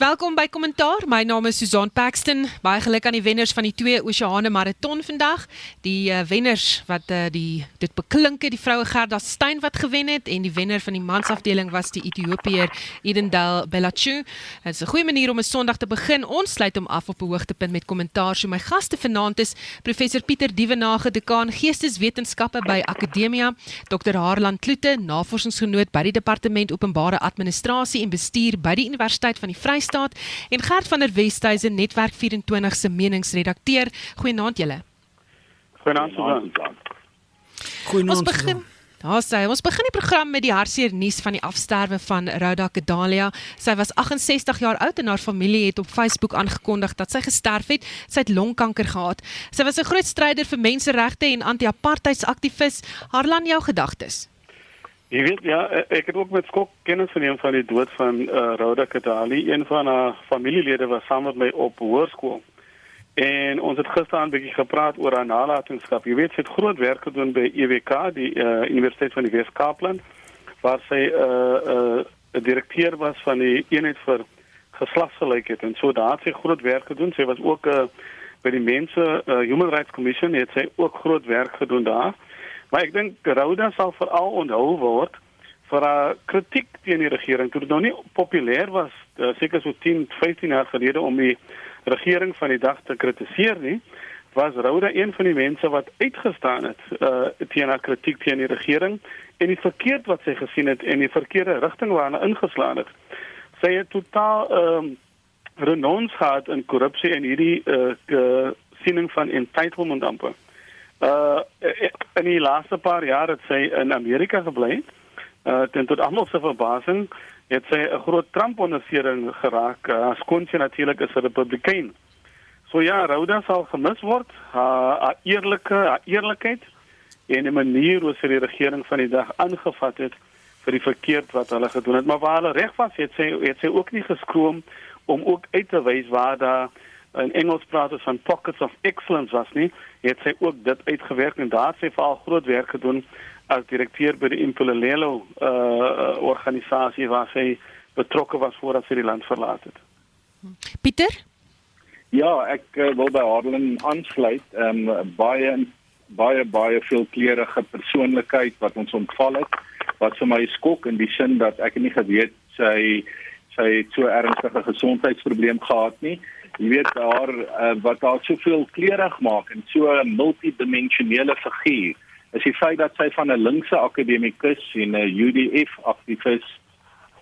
Welkom by Kommentaar. My naam is Susan Paxton. Baie geluk aan die wenners van die twee Oseane Marathon vandag. Die uh, wenners wat uh, die dit beklink het, die vroue Gerda Steyn wat gewen het en die wenner van die mansafdeling was die Ethiopiër Edendal Belachu. Dit is 'n goeie manier om 'n Sondag te begin. Ons sluit hom af op 'n hoogtepunt met kommentaar. So my gaste vanaand is professor Pieter Dievenage, dekaan Geesteswetenskappe by Akademia, Dr. Harlan Kloete, navorsingsgenoot by die Departement Openbare Administrasie en Bestuur by die Universiteit van die Vrystaat Vrystaat en Gert van der Westhuizen Netwerk 24 se meningsredakteur. Goeienaand julle. Goeienaand Susan. Goeienaand. Ons begin Daar sê ons begin die program met die hartseer nuus van die afsterwe van Rhoda Kedalia. Sy was 68 jaar oud en haar familie het op Facebook aangekondig dat sy gesterf het. Sy het longkanker gehad. Sy was 'n groot stryder vir menseregte en anti-apartheidsaktivis. Harlan jou gedagtes. Jy weet ja, e, ek het ook met skok kennis geneem van die dood van uh, Rhoda Kadali, een van haar familielede was saam met my op hoërskool. En ons het gister 'n bietjie gepraat oor haar nalatenskap. Jy weet sy het groot werk gedoen by EWK, die uh, Universiteit van die Wes-Kaapland, waar sy 'n uh, uh, 'n direkteur was van die eenheid vir geslagsgelykheid en so daar het sy groot werk gedoen. Sy was ook uh, by die mense uh, Human Rights Commission, het sy ook groot werk gedoen daar. Maar ek dink Rhoda sal veral onthou word vir haar kritiek teen die regering toe dit nog nie populêr was uh, seker so 10, 15 jaar gelede om die regering van die dag te kritiseer nie was Rhoda een van die mense wat uitgestaan het uh, teen haar kritiek teen die regering en die verkeerd wat sy gesien het en die verkeerde rigting waarna ingeslaan het. Sy het totaal ehm um, renons gehad in korrupsie en hierdie uh, siening van entitlement amper. Uh in die laaste paar jaar het sy in Amerika gebly. Uh ten tot almal se verbasing het sy 'n groot Trump-ondersteuning geraak. Uh, Skoonsie natuurlik is 'n Republikein. So ja, Rhoda sal gemis word. Haar eerlike, haar eerlikheid en die manier hoe sy die regering van die dag aangevat het vir die verkeerd wat hulle gedoen het. Maar waar hulle reg was, het sy het sy ook nie geskroom om ook uit te wys waar daar in Engels praat ons van pockets of excellence was nie het sy ook dit uitgewerk en daar sy veral groot werk gedoen as direkteur by die Impulelelo uh organisasie waar sy betrokke was voordat sy die land verlaat het. Pieter? Ja, ek uh, wil by Harlan aansluit. Ehm um, baie baie baie veelkleurige persoonlikheid wat ons ontval het wat vir my skok in die sin dat ek nie geweet sy sy het so ernstige gesondheidsprobleem gehad nie jy weet daar uh, wat daar soveel kleurig maak en so 'n multidimensionele figuur is die feit dat sy van 'n linkse akademikus en 'n UDF aktivis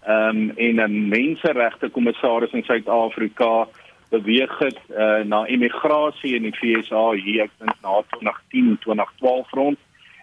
um, en 'n menseregte kommissaris in Suid-Afrika beweeg het uh, na immigrasie in die FSA hier ek dink na 2010 2012 rond.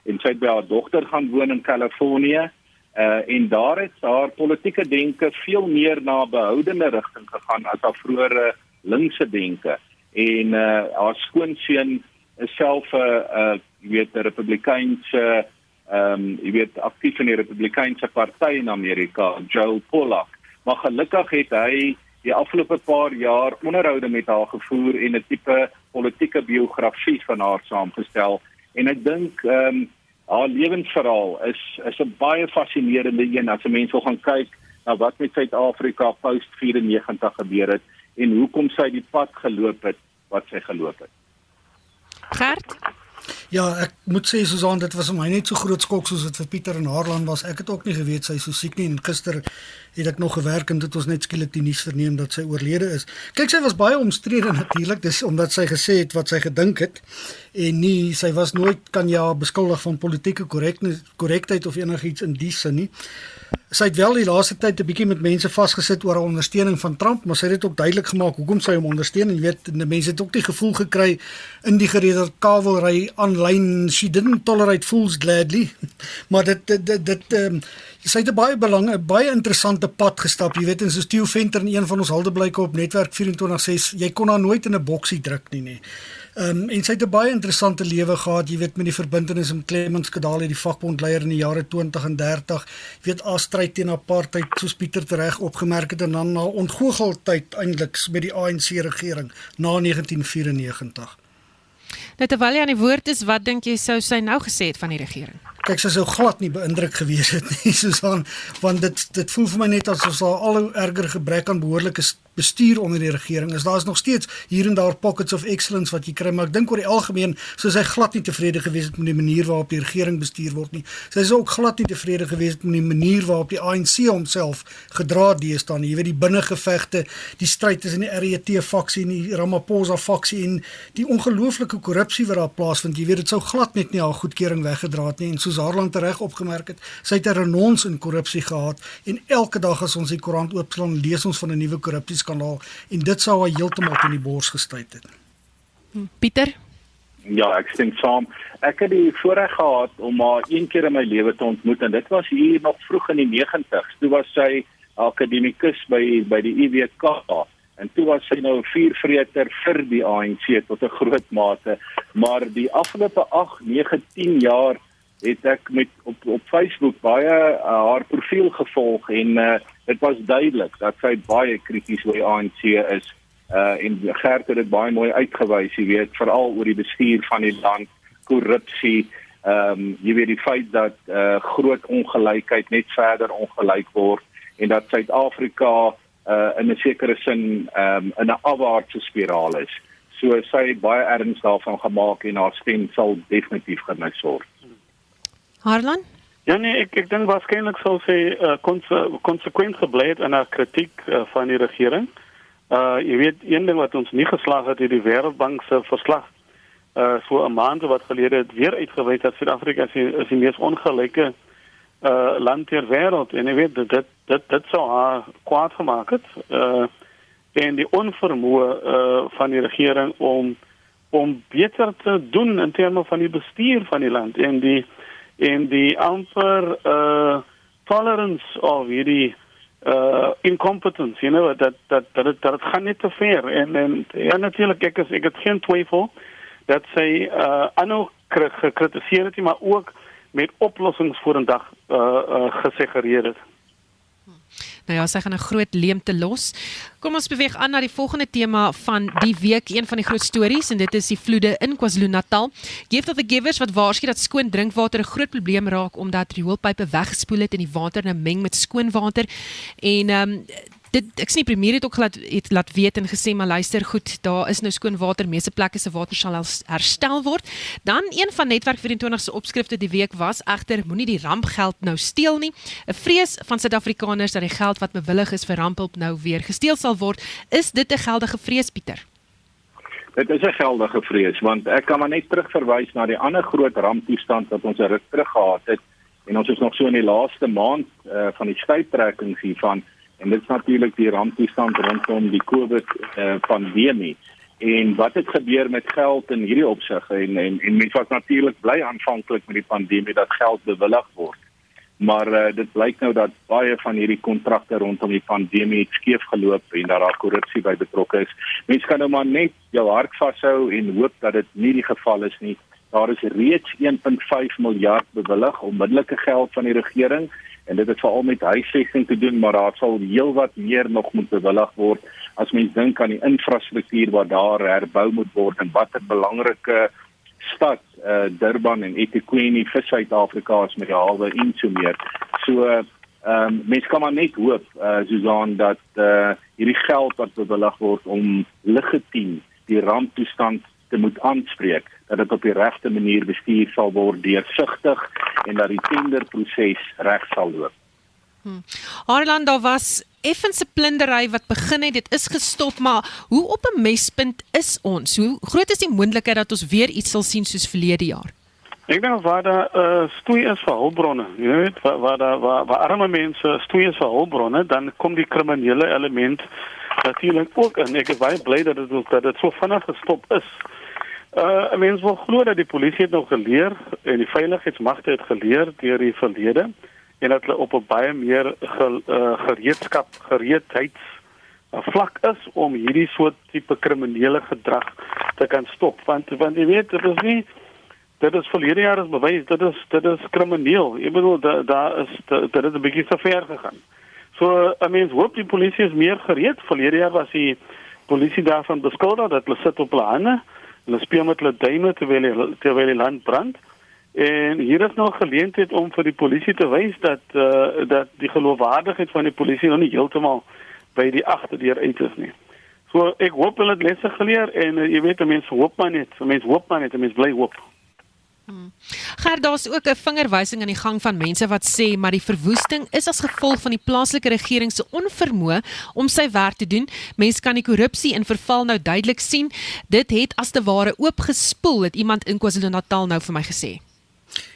En sy het by haar dogter gaan woon in Kalifornië uh, en daar het haar politieke denke veel meer na behoudende rigting gegaan as haar vroeëre linkse denke. En uh haar skoonseun is self 'n uh, uh weet 'n republikeinse ehm um, jy weet aktief in die republikeinse party in Amerika Joe Pollock maar gelukkig het hy die afgelope paar jaar onderhoude met haar gevoer en 'n tipe politieke biografie van haar saamgestel. En ek dink ehm um, haar lewensverhaal is is 'n baie fascinerende een as 'n mens wil gaan kyk na wat met Suid-Afrika post 94 gebeur het en hoekom sy die pad geloop het wat sy geloop het. Gert Ja, ek moet sê Susan, dit was vir my net so groot skok soos dit vir Pieter en Harlan was. Ek het ook nie geweet sy is so siek nie en gister het ek nog gewerk en dit ons net skielik die nuus verneem dat sy oorlede is. Kyk, sy was baie omstrede natuurlik, dis omdat sy gesê het wat sy gedink het en nie sy was nooit kan ja beskuldig van politieke korrektheid of enigiets in die sin nie sy het wel die laaste tyd 'n bietjie met mense vasgesit oor haar ondersteuning van Trump, maar sy het dit ook duidelik gemaak hoekom sy hom ondersteun en jy weet die mense het ook die gevoel gekry in die gereder kavelry aanlyn she didn't tolerate fools gladly. Maar dit dit dit, um, sy het 'n baie belang 'n baie interessante pad gestap, jy weet en soos Theo Venter in een van ons haldeblyke op netwerk 24 sê jy kon haar nooit in 'n boksie druk nie nê. Ehm um, en sy het 'n baie interessante lewe gehad, jy weet met die verbintenis met Clemens Kedali, die vakbondleier in die jare 20 en 30. Jy weet as stryd teen apartheid soos Pieter tereg opgemerk het en dan na ontgoocheltyd eintlik met die ANC regering na 1994. Nou terwyl jy aan die woord is, wat dink jy sou sy nou gesê het van die regering? kyk sy sou glad nie beïndruk gewees het nie Susan want dit dit voel vir my net asof daar al hoe erger gebrek aan behoorlike bestuur onder die regering is. Daar is nog steeds hier en daar pockets of excellence wat jy kry, maar ek dink oor die algemeen sou sy glad nie tevrede gewees het met die manier waarop die regering bestuur word nie. Sy is ook glad nie tevrede gewees met die manier waarop die ANC homself gedra deesdae. Jy weet die binnengevegte, die stryd tussen die RET faksie en die Ramaphosa faksie en die ongelooflike korrupsie wat daar plaasvind. Jy weet dit sou glad net nie haar goedkeuring weggedra het nie en soos Harland reg opgemerk het, sy het 'n renons in korrupsie gehad en elke dag as ons die koerant oopslaan, lees ons van 'n nuwe korrupsie skandaal en dit sou haar heeltemal in die bors gestuit het. Pieter Ja, ek stem saam. Ek het die voorreg gehad om haar een keer in my lewe te ontmoet en dit was hier nog vroeg in die 90's. Toe was sy akademikus by by die IWK en toe was sy nou 'n vuurvreter vir die ANC tot 'n groot mate. Maar die afgelope 8, 9, 10 jaar het ek met op op Facebook baie uh, haar profiel gevolg en uh, dit was duidelik dat sy baie krities oor die ANC is uh en Gert het dit baie mooi uitgewys, jy weet, veral oor die bestuur van die land, korrupsie, ehm um, jy weet die feit dat uh groot ongelykheid net verder ongelyk word en dat Suid-Afrika uh in 'n sekere sin ehm um, in 'n afwaartse spiraal is. So sy het baie erns daarvan gemaak en haar stem sal definitief gemis word. Harlan Ja nee, ek ek dink waarskynlik sou sy uh, konsekwent gebly het in haar kritiek uh, van die regering. Uh jy weet een ding wat ons nie geslaag het hierdie Wêreldbank se verslag uh so 'n maand wat gelede het weer uitgewys dat Suid-Afrika is, is die mees ongelyke uh land ter wêreld en jy weet dit dit dit, sou haar kwaad gemaak het. Uh en die onvermoë uh van die regering om om beter te doen in terme van die bestuur van die land en die en die amper uh tolerance of hierdie uh incompetence you know dat dat dat dat het gaan net te ver en en ja natuurlik ek is ek het geen twyfel dat sy uh aanhou gekritiseer het maar ook met oplossings vorendag uh uh geseggereer het. Nou ja, sy gaan 'n groot leemte los. Kom ons beweeg aan na die volgende tema van die week, een van die groot stories en dit is die vloede in KwaZulu-Natal. Gift of the Givers wat waarsku dat skoon drinkwater 'n groot probleem raak omdat rioolpype weggespoel het en die water nou meng met skoon water. En ehm um, dit ek sien die premier het ook laat het laat weet en gesê maar luister goed, daar is nou skoon water, meeste plekke se water sal herstel word. Dan een van netwerk 24 se opskrifte die week was egter moenie die rampgeld nou steel nie. 'n Vrees van Suid-Afrikaners dat die geld wat bewillig is vir ramphelp nou weer gesteel sal word. Is dit 'n geldige vrees Pieter? Dit is 'n geldige vrees want ek kan maar net terugverwys na die ander groot ramptoestand wat ons ruk terug gehad het en ons is nog so in die laaste maand uh, van die skytrekkings hiervan en dit is natuurlik die ramptoestand rondom die COVID uh, pandemie en wat het gebeur met geld in hierdie opsig en en, en mense was natuurlik bly aanvanklik met die pandemie dat geld bewillig word maar uh, dit blyk nou dat baie van hierdie kontrakte rondom die pandemie skeef geloop en dat daar korrupsie by betrokke is. Mense kan nou maar net jou hart vashou en hoop dat dit nie die geval is nie. Daar is reeds 1.5 miljard bewillig onmiddellike geld van die regering en dit het veral met huisvesting te doen maar daar sal heelwat meer nog moet bewillig word as mens dink aan die infrastruktuur wat daar herbou moet word en watter belangrike stad uh, Durban en eThekwini vir Suid-Afrika is met die hawe en so meer. So ehm um, mense kan maar net hoop uh, Susan dat uh, hierdie geld wat bewillig word om legitiem die ramptoestand te moet aanspreek dat dit op die regte manier bestuur sal word deursigtig en dat die tenderproses reg sal loop. Hmm. Orlando was effens 'n plundery wat begin het, dit is gestop, maar hoe op 'n mespunt is ons? Hoe groot is die moontlikheid dat ons weer iets sal sien soos verlede jaar? Ek dink waar daar uh, stoei is vir hulpbronne, jy weet, waar waar daar waar, waar arme mense stoei is vir hulpbronne, dan kom die kriminele element natuurlik ook in. Ek is baie bly dat dit dat dit so vinnig gestop is. Uh mense wil glo dat die polisie het nog geleer en die veiligheidsmagte het geleer deur die verlede en dat hulle op 'n baie meer ge, uh, gereedskap gereedheids uh, vlak is om hierdie soort tipe kriminele gedrag te kan stop. Want want jy weet dit is nie dit is verlede jaar is bewys dit is dit is krimineel. Ek bedoel daar da is dit het 'n bietjie te ver gegaan. So I mean hoop die polisie is meer gereed. Verlede jaar was die polisie daarvan beskuldig dat hulle sit op hulle hande Hulle speel met hulle duime terwyl die, terwyl die land brand. En hier is nog geleentheid om vir die polisie te wys dat uh, dat die geloofwaardigheid van die polisie nog nie heeltemal by die agterdeur uit is nie. So ek hoop hulle het lesse geleer en uh, jy weet mense hoop maar net, mense hoop maar net, mense bly hoop. Hmm. Gert, daar's ook 'n vingerwysing aan die gang van mense wat sê maar die verwoesting is as gevolg van die plaaslike regering se onvermoë om sy werk te doen. Mense kan die korrupsie en verval nou duidelik sien. Dit het as te ware oopgespoel, het iemand in KwaZulu-Natal nou vir my gesê.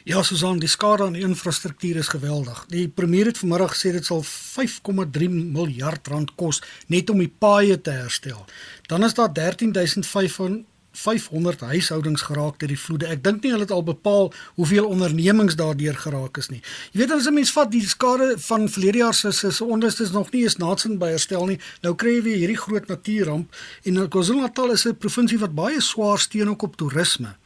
Ja, Susan, die skade aan die infrastruktuur is geweldig. Die premier het vanmiddag gesê dit sal 5,3 miljard rand kos net om die paaie te herstel. Dan is daar 13500 500 huishoudings geraak deur die vloede. Ek dink nie hulle het al bepaal hoeveel ondernemings daardeur geraak is nie. Jy weet as 'n mens vat die skade van verlede jaar se se onrus is nog nie eens naatsin by herstel nie. Nou kry jy weer hierdie groot natuurramp en KwaZulu-Natal is 'n provinsie wat baie swaar steun ook op toerisme.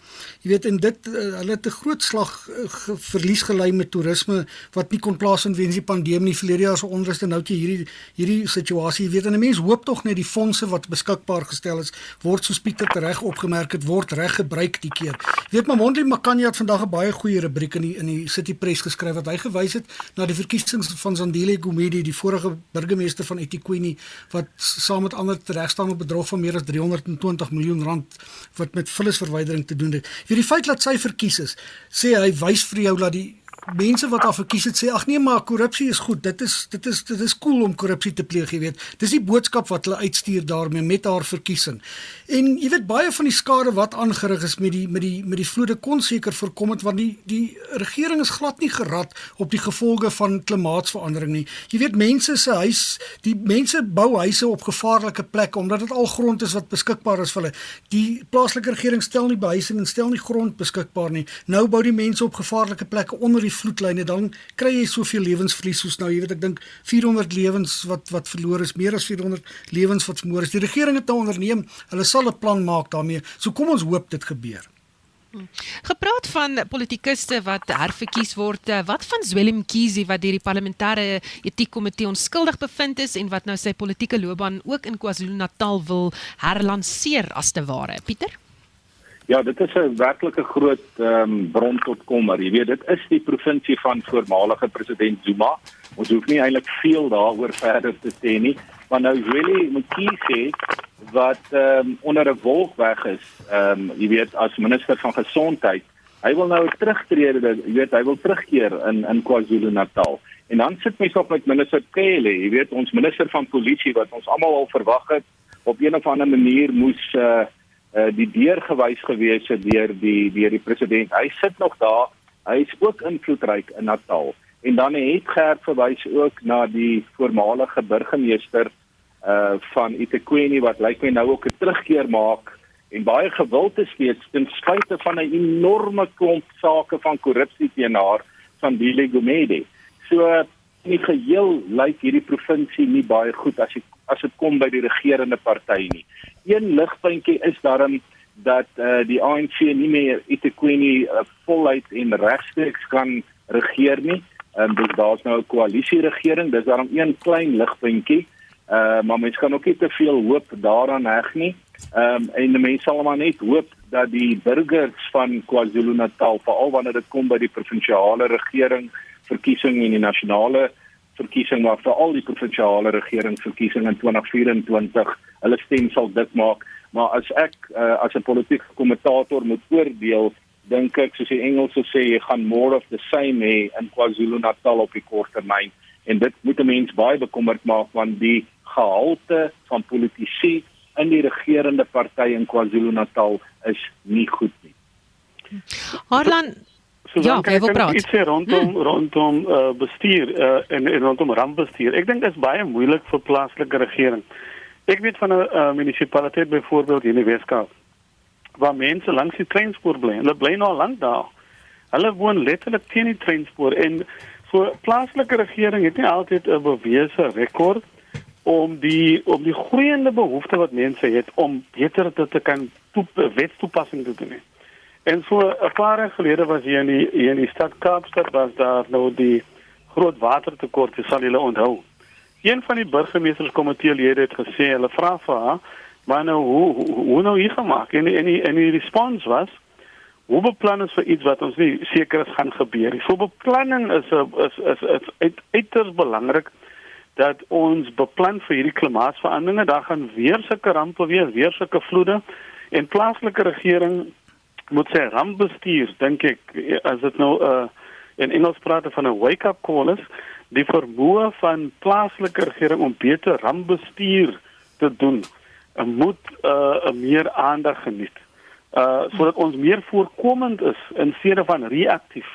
Jy weet en dit uh, hulle het 'n groot slag uh, verlies gelei met toerisme wat nie kon plaasvind weens die pandemie nie. Verlede jaar se onruste nou jy hierdie hierdie situasie. Jy weet en 'n mens hoop tog net die fondse wat beskikbaar gestel is word soos Pieter reg opgemerk het word reg gebruik die keer. Jy weet maar Mondli Makanya het vandag 'n baie goeie rubriek in die in die City Press geskryf wat hy gewys het na die verkiesings van Zandile Gumede die vorige burgemeester van eThekwini wat saam met ander teregstaan op bedrog van meer as 320 miljoen rand wat met vullisverwydering te doen het vir die feit dat sy verkies is, sê hy wys vir jou dat die mense wat haar verkies het sê ag nee maar korrupsie is goed. Dit is dit is dit is cool om korrupsie te pleeg, jy weet. Dis die boodskap wat hulle uitstuur daarmee met haar verkiesing. En jy weet baie van die skade wat aangerig is met die met die met die vloede kon seker voorkom het want die die regering is glad nie gerad op die gevolge van klimaatsverandering nie. Jy weet mense se huis, die mense bou huise op gevaarlike plekke omdat dit al grond is wat beskikbaar is vir hulle. Die plaaslike regering stel nie behuising en stel nie grond beskikbaar nie. Nou bou die mense op gevaarlike plekke onder die vloedlyne dan kry jy soveel lewensverlies soos nou jy weet ek dink 400 lewens wat wat verloor is meer as 400 lewens wat vermoor is die regering het nou onderneem hulle sal 'n plan maak daarmee so kom ons hoop dit gebeur Gepraat van politikuste wat herverkies word, eh, wat van Zwelin Mkhize wat deur die parlementêre etiekkomitee onskuldig bevind is en wat nou sy politieke loopbaan ook in KwaZulu-Natal wil herlanseer as te ware. Pieter? Ja, dit is 'n werklike groot ehm um, bron tot kommer. Jy weet, dit is die provinsie van voormalige president Zuma. Ons hoef nie eintlik veel daaroor verder te sê nie, maar nou Willie Mkhize wat ehm um, onder 'n wolk weg is, ehm um, jy weet, as minister van gesondheid. Hy wil nou terugtreë, jy weet, hy wil terugkeer in in KwaZulu-Natal. En dan sit mens op met minister Kele, jy weet, ons minister van polisie wat ons almal al verwag het op 'n of ander manier moes uh uh, die deur gewys gewees het deur die deur die president. Hy sit nog daar. Hy is ook invloedryk in Natal. En dan het Gert verwys ook na die voormalige burgemeester uh van Itequeni wat lyk my nou ook 'n terugkeer maak en baie gewild is steeds ten spyte van 'n enorme klomp sake van korrupsie teen haar van Dile Gumede. So in die geheel lyk hierdie provinsie nie baie goed as jy as dit kom by die regerende party nie. Een ligpuntjie is daarom dat uh, die ANC nie meer eThekwini uh, voluit en regstreeks kan regeer nie. Um, daar's nou 'n koalisie regering, dis daarom een klein ligpuntjie. Uh maar mense kan ook nie te veel hoop daaraan heg nie. Ehm um, en mense sal maar net hoop dat die burgers van KwaZulu-Natal, veral wanneer dit kom by die provinsiale regering verkiesing en die nasionale verkiesing maar veral die provinsiale regeringsverkiesing in 2024 hulle stem sal dit maak maar as ek uh, as 'n politieke kommentator moet oordeel dink ek soos die Engelse sê jy gaan more of the same hê in KwaZulu-Natal op die kort termyn en dit moet 'n mens baie bekommerd maak want die gehalte van politici in die regerende party in KwaZulu-Natal is nie goed nie. Harlan So ja, kan ek iets sê rondom hmm. rondom uh, bestuur uh, en, en rondom rampbestuur. Ek dink dit is baie moeilik vir plaaslike regering. Ek weet van 'n uh, munisipaliteit byvoorbeeld in die Weskaap waar mense langs die treinspoor bly. Hulle bly nou lank daar. Hulle woon letterlik teen die treinspoor en so plaaslike regering het nie altyd 'n bewese rekord om die om die groeiende behoeftes wat mense het om beter te, te kan toep, wetstoepassing te doen. En so 'n paar jaar gelede was hier in die hier in die stad Kaapstad was daar nou die groot watertekort, jy sal julle onthou. Een van die burgemeesterskomitee het gesê hulle vra vir haar, "Maar nou hoe hoe, hoe nou hier gemaak?" En en die en die respons was, Hoe beplan ons vir iets wat ons nie seker is gaan gebeur? So beplanning is 'n is is is uit, uiters belangrik dat ons beplan vir hierdie klimaatsveranderinge. Daar gaan weer sulke rampe weer, weer sulke vloede en plaaslike regering moet sê rampbestuur dink ek as dit nou uh, in Engels praat van 'n wake up call is die vermoë van plaaslike regering om beter rampbestuur te doen uh, moet uh, meer aandag geniet uh sodat ons meer voorkomend is in steede van reaktief.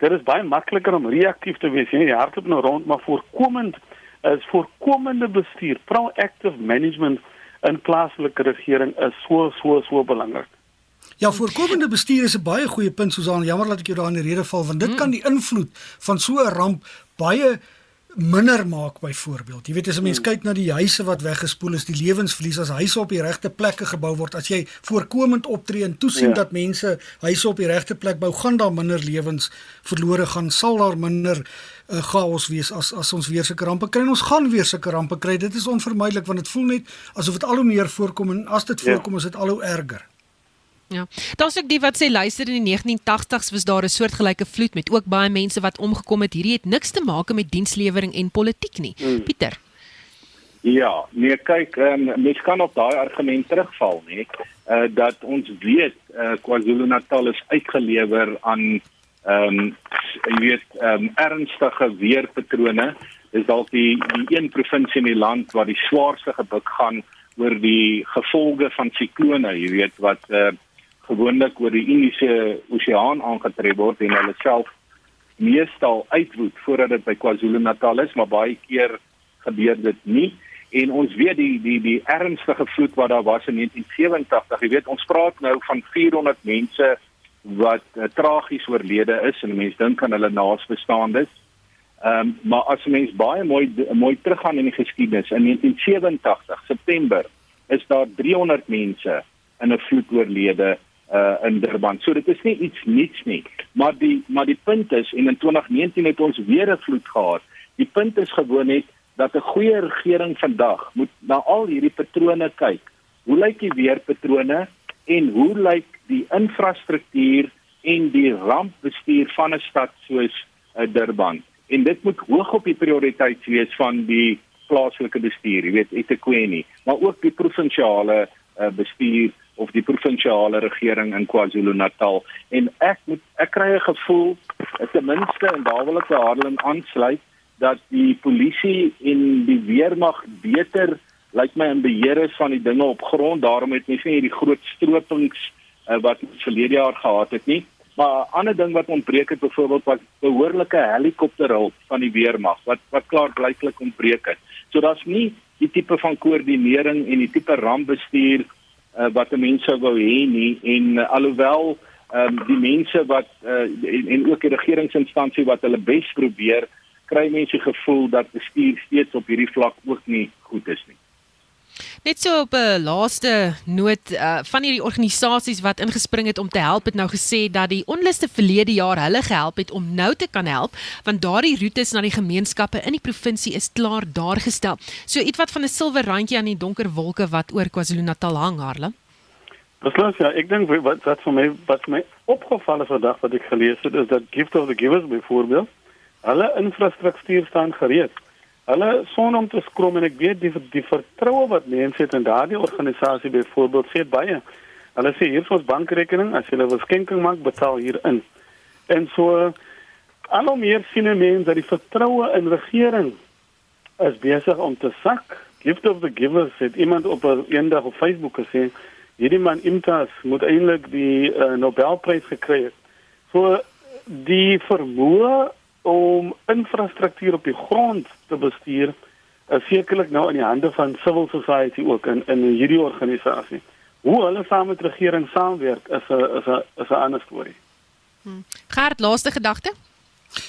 Dit is baie makliker om reaktief te wees. Jy hardloop nou rond, maar voorkomend is voorkomende bestuur, proactive management in plaaslike regering is so so so belangrik. Ja, voorkomende bestuur is 'n baie goeie punt Susan. Jammer dat ek jou daar in die rede val want dit mm. kan die invloed van so 'n ramp baie minder maak byvoorbeeld. Jy weet as 'n mens hmm. kyk na die huise wat weggespoel is, die lewensverlies as huise op die regte plekke gebou word, as jy voorkomend optree en toesien ja. dat mense huise op die regte plek bou, gaan daar minder lewens verlore gaan, sal daar minder uh, chaos wees as as ons weer sulke rampe kry. Ons gaan weer sulke rampe kry. Dit is onvermydelik want dit voel net asof dit al hoe meer voorkom en as dit ja. voorkom ja. is dit al hoe erger. Ja. Daar's ook die wat sê luister in die 1980s was daar 'n soortgelyke vloed met ook baie mense wat omgekom het. Hierdie het niks te maak met dienslewering en politiek nie. Hmm. Pieter. Ja, nee kyk, um, mens kan op daai argument terugval, nê, uh, dat ons weet uh, KwaZulu-Natal is uitgelewer aan ehm um, jy weet ehm um, ernstige weerpatrone. Dis dalk die die een provinsie in die land waar die swaarste gebuk gaan oor die gevolge van siklone, jy weet wat uh, gewoonlik oor die Indiese Oseaan aangetref word en hulle self meestal uitwoed voordat dit by KwaZulu-Natal is, maar baie keer gebeur dit nie. En ons weet die die die ernstige vloed wat daar was in 1987, jy weet ons praat nou van 400 mense wat uh, tragies oorlede is en mense dink aan hulle naasbestaandes. Ehm um, maar as mens baie mooi mooi teruggaan in die geskiedenis in 1987 September is daar 300 mense in 'n vloed oorlede uh in Durban. So dit is nie iets niets nie. Maar die maar die punt is en in 2019 het ons weer 'n vloed gehad. Die punt is gewoon net dat 'n goeie regering vandag moet na al hierdie patrone kyk. Hoe lyk die weerpatrone en hoe lyk die infrastruktuur en die rampbestuur van 'n stad soos uh, Durban? En dit moet hoog op die prioriteit wees van die plaaslike bestuur, jy weet, eThekwini, maar ook die provinsiale uh, bestuur of die provinsiale regering in KwaZulu-Natal. En ek moet ek kry 'n gevoel ten minste en daar wil ek by Harlan aansluit dat die polisie en die weermag beter lyk my in beheer is van die dinge op grond. Daarom het mens nie hierdie groot stropings uh, wat verlede jaar gehad het nie. Maar 'n ander ding wat ontbreek het byvoorbeeld was behoorlike helikopterhulp van die weermag wat wat klaar blyklik ontbreek het. So daar's nie die tipe van koördinering en die tipe rampbestuur uh, wat die mense wou hê nie en uh, alhoewel um, die mense wat uh, en, en ook die regeringsinstansie wat hulle bes probeer kry mense gevoel dat bestuur steeds op hierdie vlak ook nie goed is nie. Net so op 'n laaste noot uh, van hierdie organisasies wat ingespring het om te help het nou gesê dat die onluste verlede jaar hulle gehelp het om nou te kan help want daardie roetes na die gemeenskappe in die provinsie is klaar daar gestel. So iets wat van 'n silwer randjie aan die donker wolke wat oor KwaZulu-Natal hang, Harle. Beslis ja, ek dink wat wat vir my wat my opgeval het vandag wat ek gelees het is dat Gift of the Givers byvoorbeeld alle infrastruktuur staan gereed Hulle son om te skrom en ek weet die die vertroue wat mense het in daardie organisasie byvoorbeeld sê baie. Hulle sê hier is ons bankrekening, as jy 'n skenking maak, betaal hier in. En so alom meer sien mense dat die vertroue in regering is besig om te sak. Gift of the givers het iemand op 'n eendag op Facebook gesê, hierdie man Imtas moet eintlik die uh, Nobelprys gekry het. So die vermoë om infrastruktuur op die grond te bestuur is sekerlik nou in die hande van civil society ook in in hierdie organisasie. Hoe hulle saam met regering saamwerk is 'n is 'n is 'n ander storie. Hmm. Gert, laaste gedagte?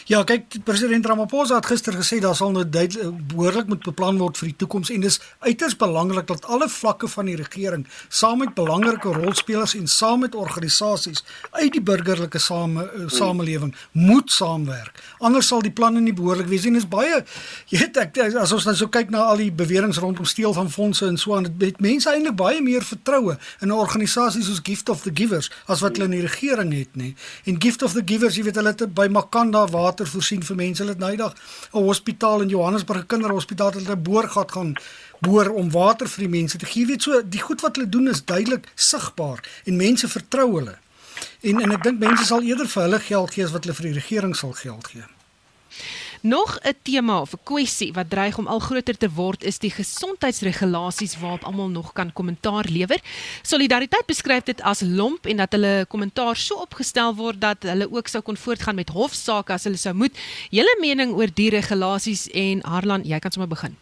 Ja, kyk, president Ramaphosa het gister gesê daar sal nou behoorlik moet beplan word vir die toekoms en dis uiters belangrik dat alle vlakke van die regering saam met belangrike rolspelers en saam met organisasies uit die burgerlike same uh, samelewing moet saamwerk. Anders sal die planne nie behoorlik wees en is baie jy weet ek as ons nou so kyk na al die beweringe rondom steel van fondse en so aan dit het mense eintlik baie meer vertroue in 'n organisasie soos Gift of the Givers as wat hulle in die regering het nê. En Gift of the Givers, jy weet hulle het by Makanda water voorsien vir mense. Hulle het nou eendag 'n hospitaal in Johannesburg, 'n kinderhospitaal, hulle het 'n boorgat gaan boor om water vir die mense te gee. Jy weet so, die goed wat hulle doen is duidelik sigbaar en mense vertrou hulle. En en ek dink mense sal eerder vir hulle geld gee as wat hulle vir die regering sal geld gee. Nog 'n tema of 'n kwessie wat dreig om al groter te word is die gesondheidsregulasies waarop almal nog kan kommentaar lewer. Solidariteit beskryf dit as lomp en dat hulle kommentaar so opgestel word dat hulle ook sou kon voortgaan met hofsaake as hulle sou moet. Julle mening oor die regulasies en Harlan, jy kan sommer begin.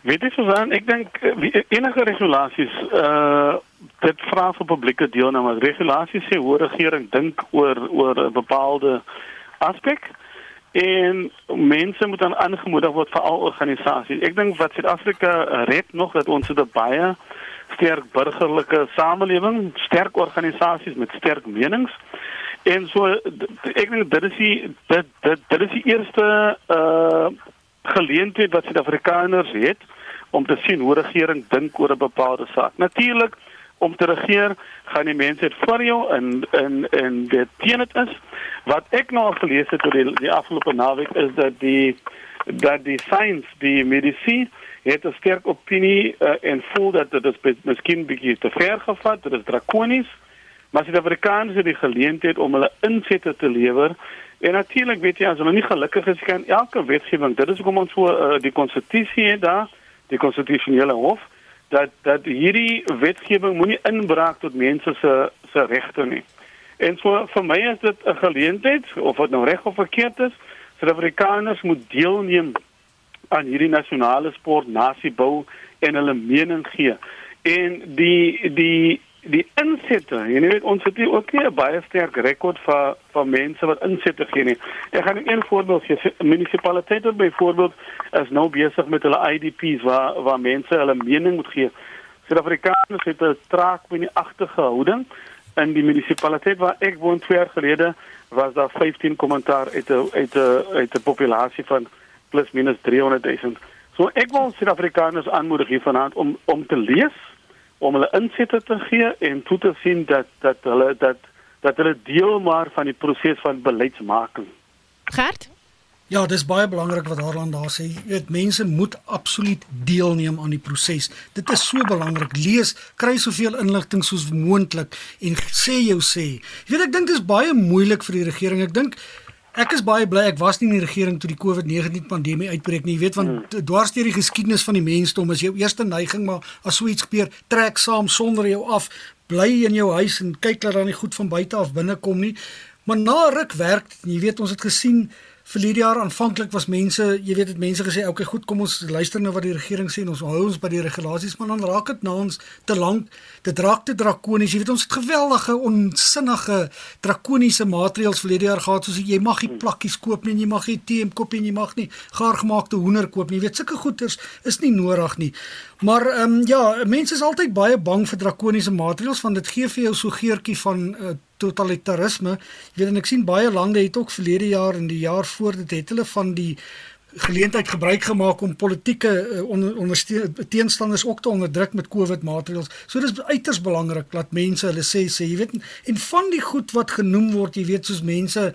Weet jy Susan, ek dink eh, enige regulasies uh dit vra vir publieke deelname. Regulasies sê hoe regering dink oor oor 'n bepaalde aspek en mense moet dan aangemoedig word vir al organisasies. Ek dink wat Suid-Afrika red nog dat ons 'n baie sterk burgerlike samelewing, sterk organisasies met sterk menings. En so ek dink dit is die dit dit dit is die eerste uh geleentheid wat Suid-Afrikaners het om te sien hoe regering dink oor 'n bepaalde saak. Natuurlik om te regeer, gaan die mense dit vir jou in in in dit teen dit is. Wat ek nou gelees het oor die, die afgelope naweek is dat die dat die science, die medisy het 'n sterk opinie uh, en voel dat dit is miskien bietjie te ver gevat, dit is drakonies. Maar die Afrikaners het die geleentheid om hulle insette te lewer. En natuurlik weet jy as hulle nie gelukkig is kan elke wetgewing, dit is hoekom ons so uh, die konstitusie het daar, die konstitusionele hof dat dat hierdie wetgewing moenie inbraak tot mense se se regte nie. En so vir my is dit 'n geleentheid of wat nou reg of verkeerd is, Suid-Afrikaners moet deelneem aan hierdie nasionale sport nasiebou en hulle mening gee. En die die die insette, jy weet ons het ook nie 'n baie sterk rekord vir vir mense wat insette gee nie. Ek gaan een voorbeeld gee. Munisipaliteite byvoorbeeld is nou besig met hulle IDPs waar waar mense hulle mening moet gee. Suid-Afrikaners het 'n traag by die agterge houding in die munisipaliteit waar ek woon 2 jaar gelede was daar 15 kommentaar uit 'n uit 'n uit 'n populasie van plus minus 300 000. So ek wil Suid-Afrikaners aanmoedig hier vanaand om om te lees om hulle insette te gee en toe te sien dat dat hulle dat dat hulle deel maar van die proses van beleidsmaking. Gert? Ja, dis baie belangrik wat Harlan daar sê. Jy weet mense moet absoluut deelneem aan die proses. Dit is so belangrik. Lees, kry soveel inligting soos moontlik en sê jou sê. Jy weet ek dink dit is baie moeilik vir die regering. Ek dink Ek is baie bly ek was nie in die regering toe die COVID-19 pandemie uitbreek nie. Jy weet want hmm. dwars deur die geskiedenis van die mensdom is jou eerste neiging maar as so iets gebeur, trek saam sonder jou af, bly in jou huis en kyk dat dan nie goed van buite af binne kom nie. Maar na ruk werk, jy weet ons het gesien Verlede jaar aanvanklik was mense, jy weet dit mense gesê, okay, goed, kom ons luister nou wat die regering sê en ons hou ons by die regulasies, maar dan raak dit na ons te lank. Dit raak te drakonies. Jy weet ons het geweldige onsinnige drakoniese maatreëls verlede jaar gehad soos jy mag nie plakkies koop nie, jy mag nie tee koop nie, jy mag nie gaar gemaakte hoender koop nie. Jy weet sulke goeders is nie nodig nie. Maar ehm um, ja, mense is altyd baie bang vir drakoniese maatreëls want dit gee vir jou so geurtjie van uh, totalitarisme. Jy weet en ek sien baie lande het ook verlede jaar en die jaar voor dit het hulle van die geleentheid gebruik gemaak om politieke uh, onder, teenstanders ook te onderdruk met COVID maatreëls. So dis uiters belangrik dat mense hulle sê sê jy weet en van die goed wat genoem word, jy weet soos mense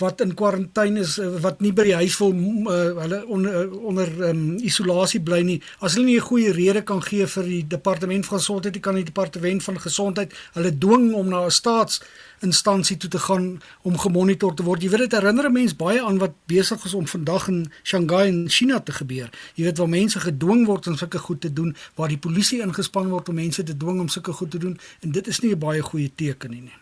wat in kwarantyne is eh, wat nie by die huis wil uh, hulle onder uh, onder um, isolasie bly nie. As hulle nie 'n goeie rede kan gee vir die departement van gesondheid kan die departement van gesondheid hulle dwing om na 'n staatsinstansie toe te gaan om gemonitor te word. Jy weet dit herinner 'n mens baie aan wat besig is om vandag in Shanghai in China te gebeur. Jy weet waar mense gedwing word om sulke goed te doen waar die polisie ingespan word om mense te dwing om sulke goed te doen en dit is nie 'n baie goeie teken nie, nie.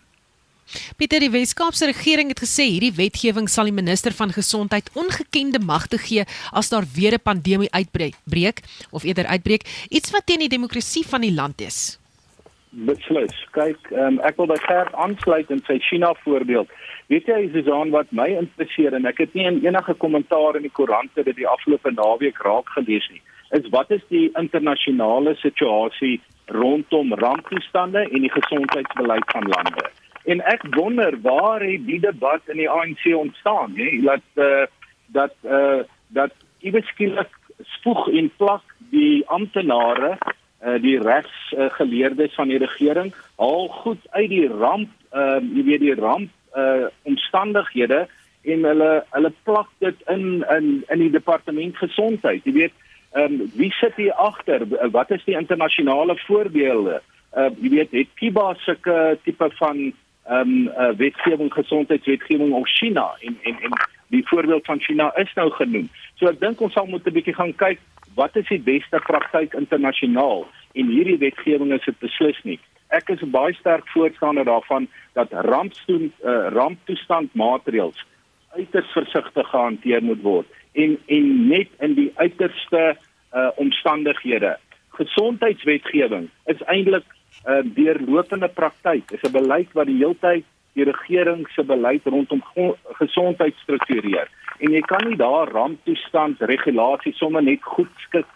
Pieter die Weskaapse regering het gesê hierdie wetgewing sal die minister van gesondheid ongekende magte gee as daar weer 'n pandemie uitbreek breek of eerder uitbreek iets wat teen die demokrasie van die land is. beslis. Kyk, um, ek wil by Gert aansluit in sy China voorbeeld. Weet jy, Susan, wat my interesseer en ek het nie enige kommentaar in die koerante dit die afgelope naweek raak gelees nie, is wat is die internasionale situasie rondom ramptoestande en die gesondheidsbeleid van lande? En ek wonder waar het die debat in die ANC ontstaan, hè? Dat uh, dat uh, dat ieweskielik spoeg en plak die amptenare uh, die regsgeleerdes uh, van die regering al goed uit die ramp uh, jy weet die ramp uh, omstandighede en hulle hulle plak dit in in in die departement gesondheid. Jy weet um, wie sit hier agter? Wat is die internasionale voorbeelde uh, jy weet het Kiba sulke tipe van ehm um, uh, wetgewing gesondheidswetgewing of China en en en die voorbeeld van China is nou genoem. So ek dink ons sal moet 'n bietjie gaan kyk wat is die beste praktyk internasionaal en hierdie wetgewing is dit beslis nie. Ek is baie sterk voorstander daarvan dat rampstoen uh, ramptoestand maatreëls uiters versigtig gehanteer moet word en en net in die uiterste uh, omstandighede. Gesondheidswetgewing is eintlik 'n uh, deurlopende praktyk. Dit is 'n beleid wat die heeltyd die regering se beleid rondom gesondheid struktureer. En jy kan nie daar ramptoestand regulasies sommer net goed skik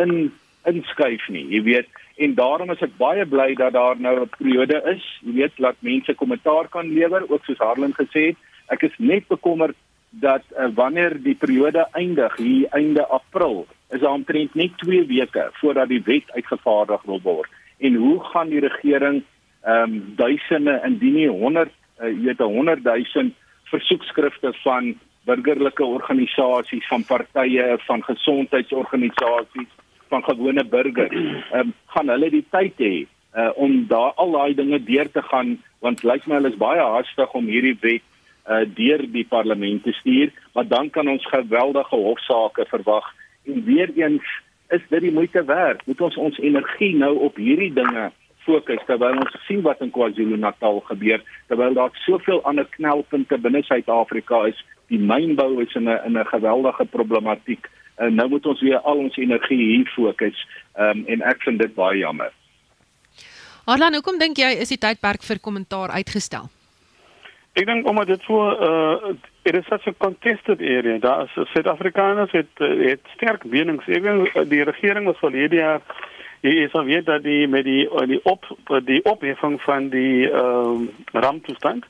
in inskuif nie. Jy weet, en daarom is ek baie bly dat daar nou 'n periode is, jy weet, dat mense kommentaar kan lewer, ook soos Harlan gesê het. Ek is net bekommerd dat uh, wanneer die periode eindig hier einde April, is daar omtrent net 2 weke voordat die wet uitgevaardig wil word. En hoe gaan die regering ehm um, duisende indien nie 100 uh, jy weet 100 000 versoekskrifte van burgerlike organisasies, van partye, van gesondheidsorganisasies, van gewone burgers. Ehm um, gaan hulle die tyd hê uh, om daar al daai dinge deur te gaan want lyk my hulle is baie haastig om hierdie wet uh, deur die parlement te stuur, maar dan kan ons geweldige hofsaake verwag en weer eens is dit die moeite werd. Moet ons ons energie nou op hierdie dinge fokus terwyl ons sien wat in KwaZulu-Natal gebeur terwyl daar soveel ander knelpunte binne Suid-Afrika is die mynbou is in 'n in 'n geweldige problematiek. En nou moet ons weer al ons energie hier fokus um, en ek vind dit baie jammer. Arlan hoekom dink jy is die tydperk vir kommentaar uitgestel Ek dink omdat dit so uh it is such a contested area. Daar is Suid-Afrikaners het het sterk menings. Ek dink die regering was verlede jaar jy is al weet dat die met die die op die opheffing van die ehm uh, ramptoestand.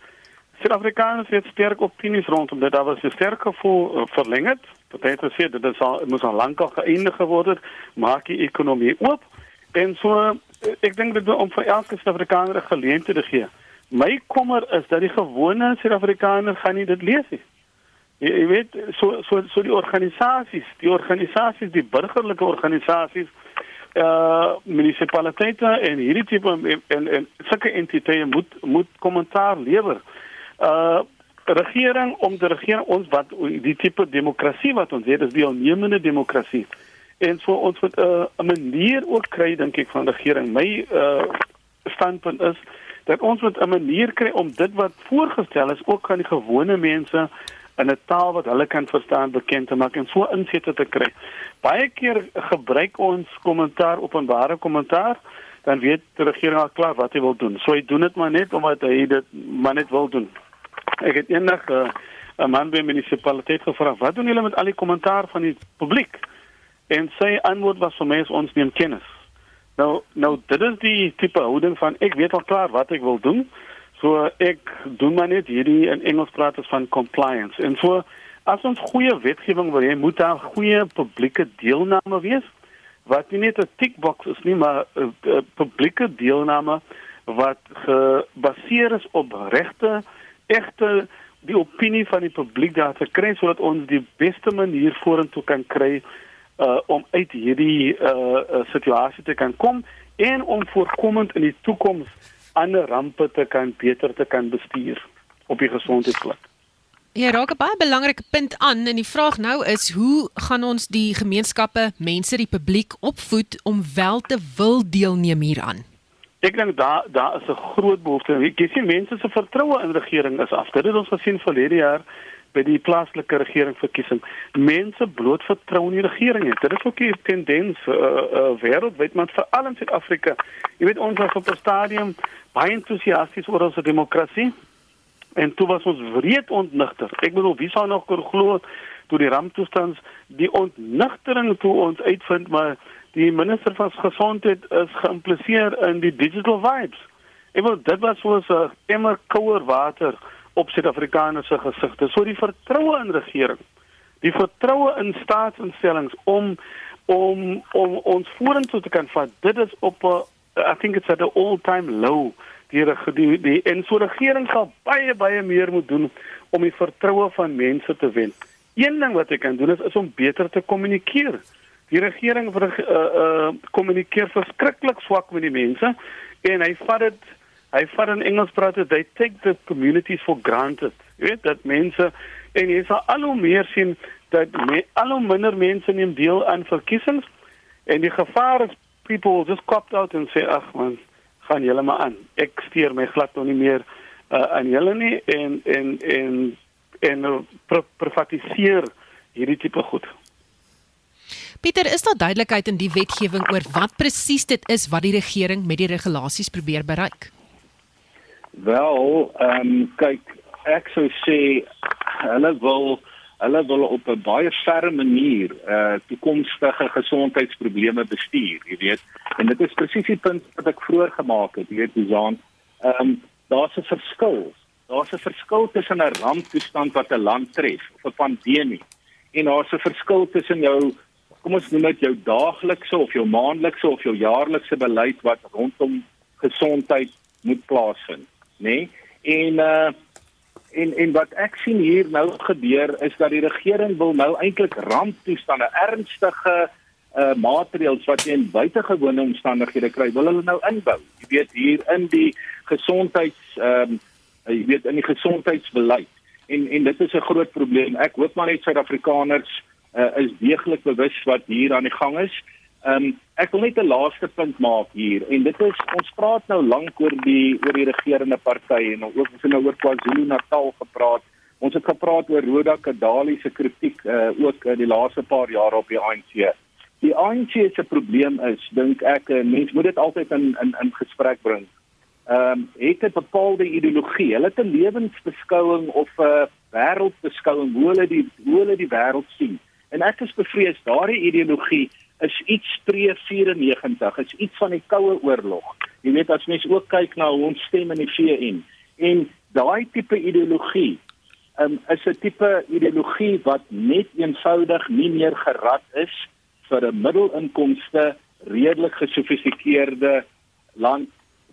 Suid-Afrikaners het sterk opinies rondom dit. Daar was 'n sterk gevoel uh, verlengerd dat het gesê dat dit sal moet al lank al geëindig geword het. Maak die ekonomie oop. En so uh, ek dink dit om vir elke Suid-Afrikaner 'n geleentheid te gee my kommer is dat die gewone Suid-Afrikaner gaan nie dit lees nie jy, jy weet so so so die organisasies die organisasies die burgerlike organisasies uh munisipaliteite en hierdie tipe en en, en sulke entiteite moet moet kommentaar lewer. Uh regering om te regeer ons wat die tipe demokrasie wat ons het is die alnemende demokrasie. En so ons moet 'n uh, manier ook kry dink ek van regering. My uh standpunt is dat ons moet 'n manier kry om dit wat voorgestel is ook aan die gewone mense in 'n taal wat hulle kan verstaan bekend te maak en so insette te kry. Baie keer gebruik ons kommentaar openbare kommentaar dan weet die regering al klaar wat hy wil doen. So hy doen dit maar net omdat hy dit maar net wil doen. Ek het eendag eh, 'n uh, man by munisipaliteit gevra, "Wat doen julle met al die kommentaar van die publiek?" En sy antwoord was vir my ons neem kennis. Nou nou dit is die tipe houding van ek weet al klaar wat ek wil doen. So ek doen maar net hierdie in Engels praat ons van compliance. En so as ons goeie wetgewing wil hê, moet daar goeie publieke deelname wees wat nie net 'n tickbox is nie, maar 'n uh, uh, publieke deelname wat gebaseer is op regte, egte die opinie van die publiek daar te kry sodat ons die beste manier vorentoe kan kry uh om uit hierdie uh, uh situasie te kan kom en om voorkomend in die toekoms ander rampe te kan beter te kan bestuur op die gesondheidsvlak. Ja, raak 'n baie belangrike punt aan en die vraag nou is hoe gaan ons die gemeenskappe, mense, die publiek opvoed om wel te wil deelneem hieraan? Ek dink daar daar is 'n groot behoefte. Ek sien mense se vertroue in regering is af. Dit het ons gesien verlede jaar by die plaaslike regeringsverkiesing mense bloot vertrou in die regering het. Dit is ook 'n tendens uh, uh, wêreldwyd, maar veral in Suid-Afrika. Jy weet ons was op 'n stadium baie entoesiasties oor ons demokrasie en toe was ons wreed ontnigter. Ek bedoel, wie sou nog kon glo toe die ramptoestand die ontnigtering toe ons uitvind maar die minister van gesondheid is geïmpliseer in die digital vibes. Ek wil dit was soos 'n emmer kouer water op Suid-Afrikaners se gesigte. So die vertroue in regering, die vertroue in staatsinstellings om om om ons vorentoe te kan vat. Dit is op 'n I think it's at an all-time low. Die die die en so regering sal baie baie meer moet doen om die vertroue van mense te wen. Een ding wat hy kan doen is, is om beter te kommunikeer. Die regering vir uh uh kommunikeer verskriklik swak met die mense en hy vat dit hy vat in Engels praat dit they take the communities for granted. Jy weet dat mense en jy sal al hoe meer sien dat me, al hoe minder mense neem deel aan verkiesings en die gevaar is people will just cop out and say ag man gaan julle maar aan. Ek steur my glad nog nie meer uh, aan julle nie en en en en uh, privatiseer hierdie tipe goed. Pieter, is daar duidelikheid in die wetgewing oor wat presies dit is wat die regering met die regulasies probeer bereik? Wel, ehm um, kyk, ek sou sê hulle wil hulle wil op 'n baie ferme manier eh uh, toekomstige gesondheidsprobleme bestuur, jy weet. En dit is presies die punt wat ek vroeër gemaak het, jy weet, Susan. Ehm um, daar's 'n verskil. Daar's 'n verskil tussen 'n ramptoestand wat 'n land tref of 'n pandemie en daar's 'n verskil tussen jou kom ons noem dit jou daaglikse of jou maandelikse of jou jaarlikse beleid wat rondom gesondheid moet plaasvind nê? Nee? En uh en en wat ek sien hier nou gebeur is dat die regering wil nou eintlik ramptoestande, ernstige uh maatreëls wat in buitengewone omstandighede kry, wil hulle nou inbou. Jy weet hier in die gesondheids ehm um, jy weet in die gesondheidsbeleid. En en dit is 'n groot probleem. Ek hoop maar net Suid-Afrikaners uh, is deeglik bewus wat hier aan die gang is. Ehm um, ek wil net 'n laaste punt maak hier en dit is ons praat nou lank oor die oor die regerende party en ook ons het nou oor KwaZulu-Natal gepraat. Ons het gepraat oor Roda Kadali se kritiek uh, ook in die laaste paar jare op die ANC. Die ANC se probleem is dink ek 'n mens moet dit altyd in in in gesprek bring. Ehm um, het 'n bepaalde ideologie. Hulle het 'n lewensbeskouing of 'n uh, wêreldbeskouing hoe hulle die hoe hulle die wêreld sien. En ek is bevrees daardie ideologie is iets pre-94, is iets van die koue oorlog. Jy weet as mens ook kyk na hoe ons stem in die VN en daai tipe ideologie um, is 'n tipe ideologie wat net eenvoudig nie meer gerad is vir 'n middelinkomste redelik gesofistikeerde land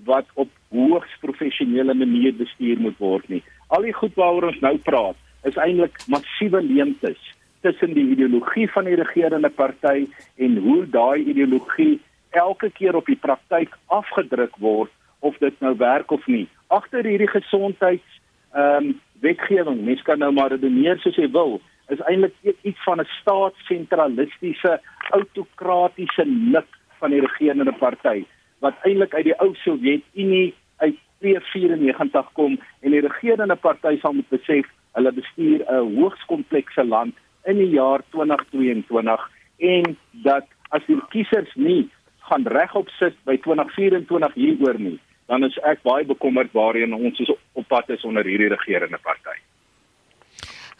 wat op hoogs professionele manier bestuur moet word nie. Al die goed waaroor ons nou praat is eintlik massiewe leemtes tussen die ideologie van die regerende party en hoe daai ideologie elke keer op die praktyk afgedruk word of dit nou werk of nie. Agter hierdie gesondheids ehm um, wetgewing, mens kan nou maar redeneer soos jy wil, is eintlik iets van 'n staatssentralistiese autokratiese nik van die regerende party wat eintlik uit die ou Sowjetunie uit 1994 kom en die regerende party sal moet besef hulle bestuur 'n hoogs komplekse land in die jaar 2022 en dat as die kiesers nie gaan regop sit by 2024 hieroor nie, dan is ek baie bekommerd waarheen ons is op pad is onder hierdie regerende party.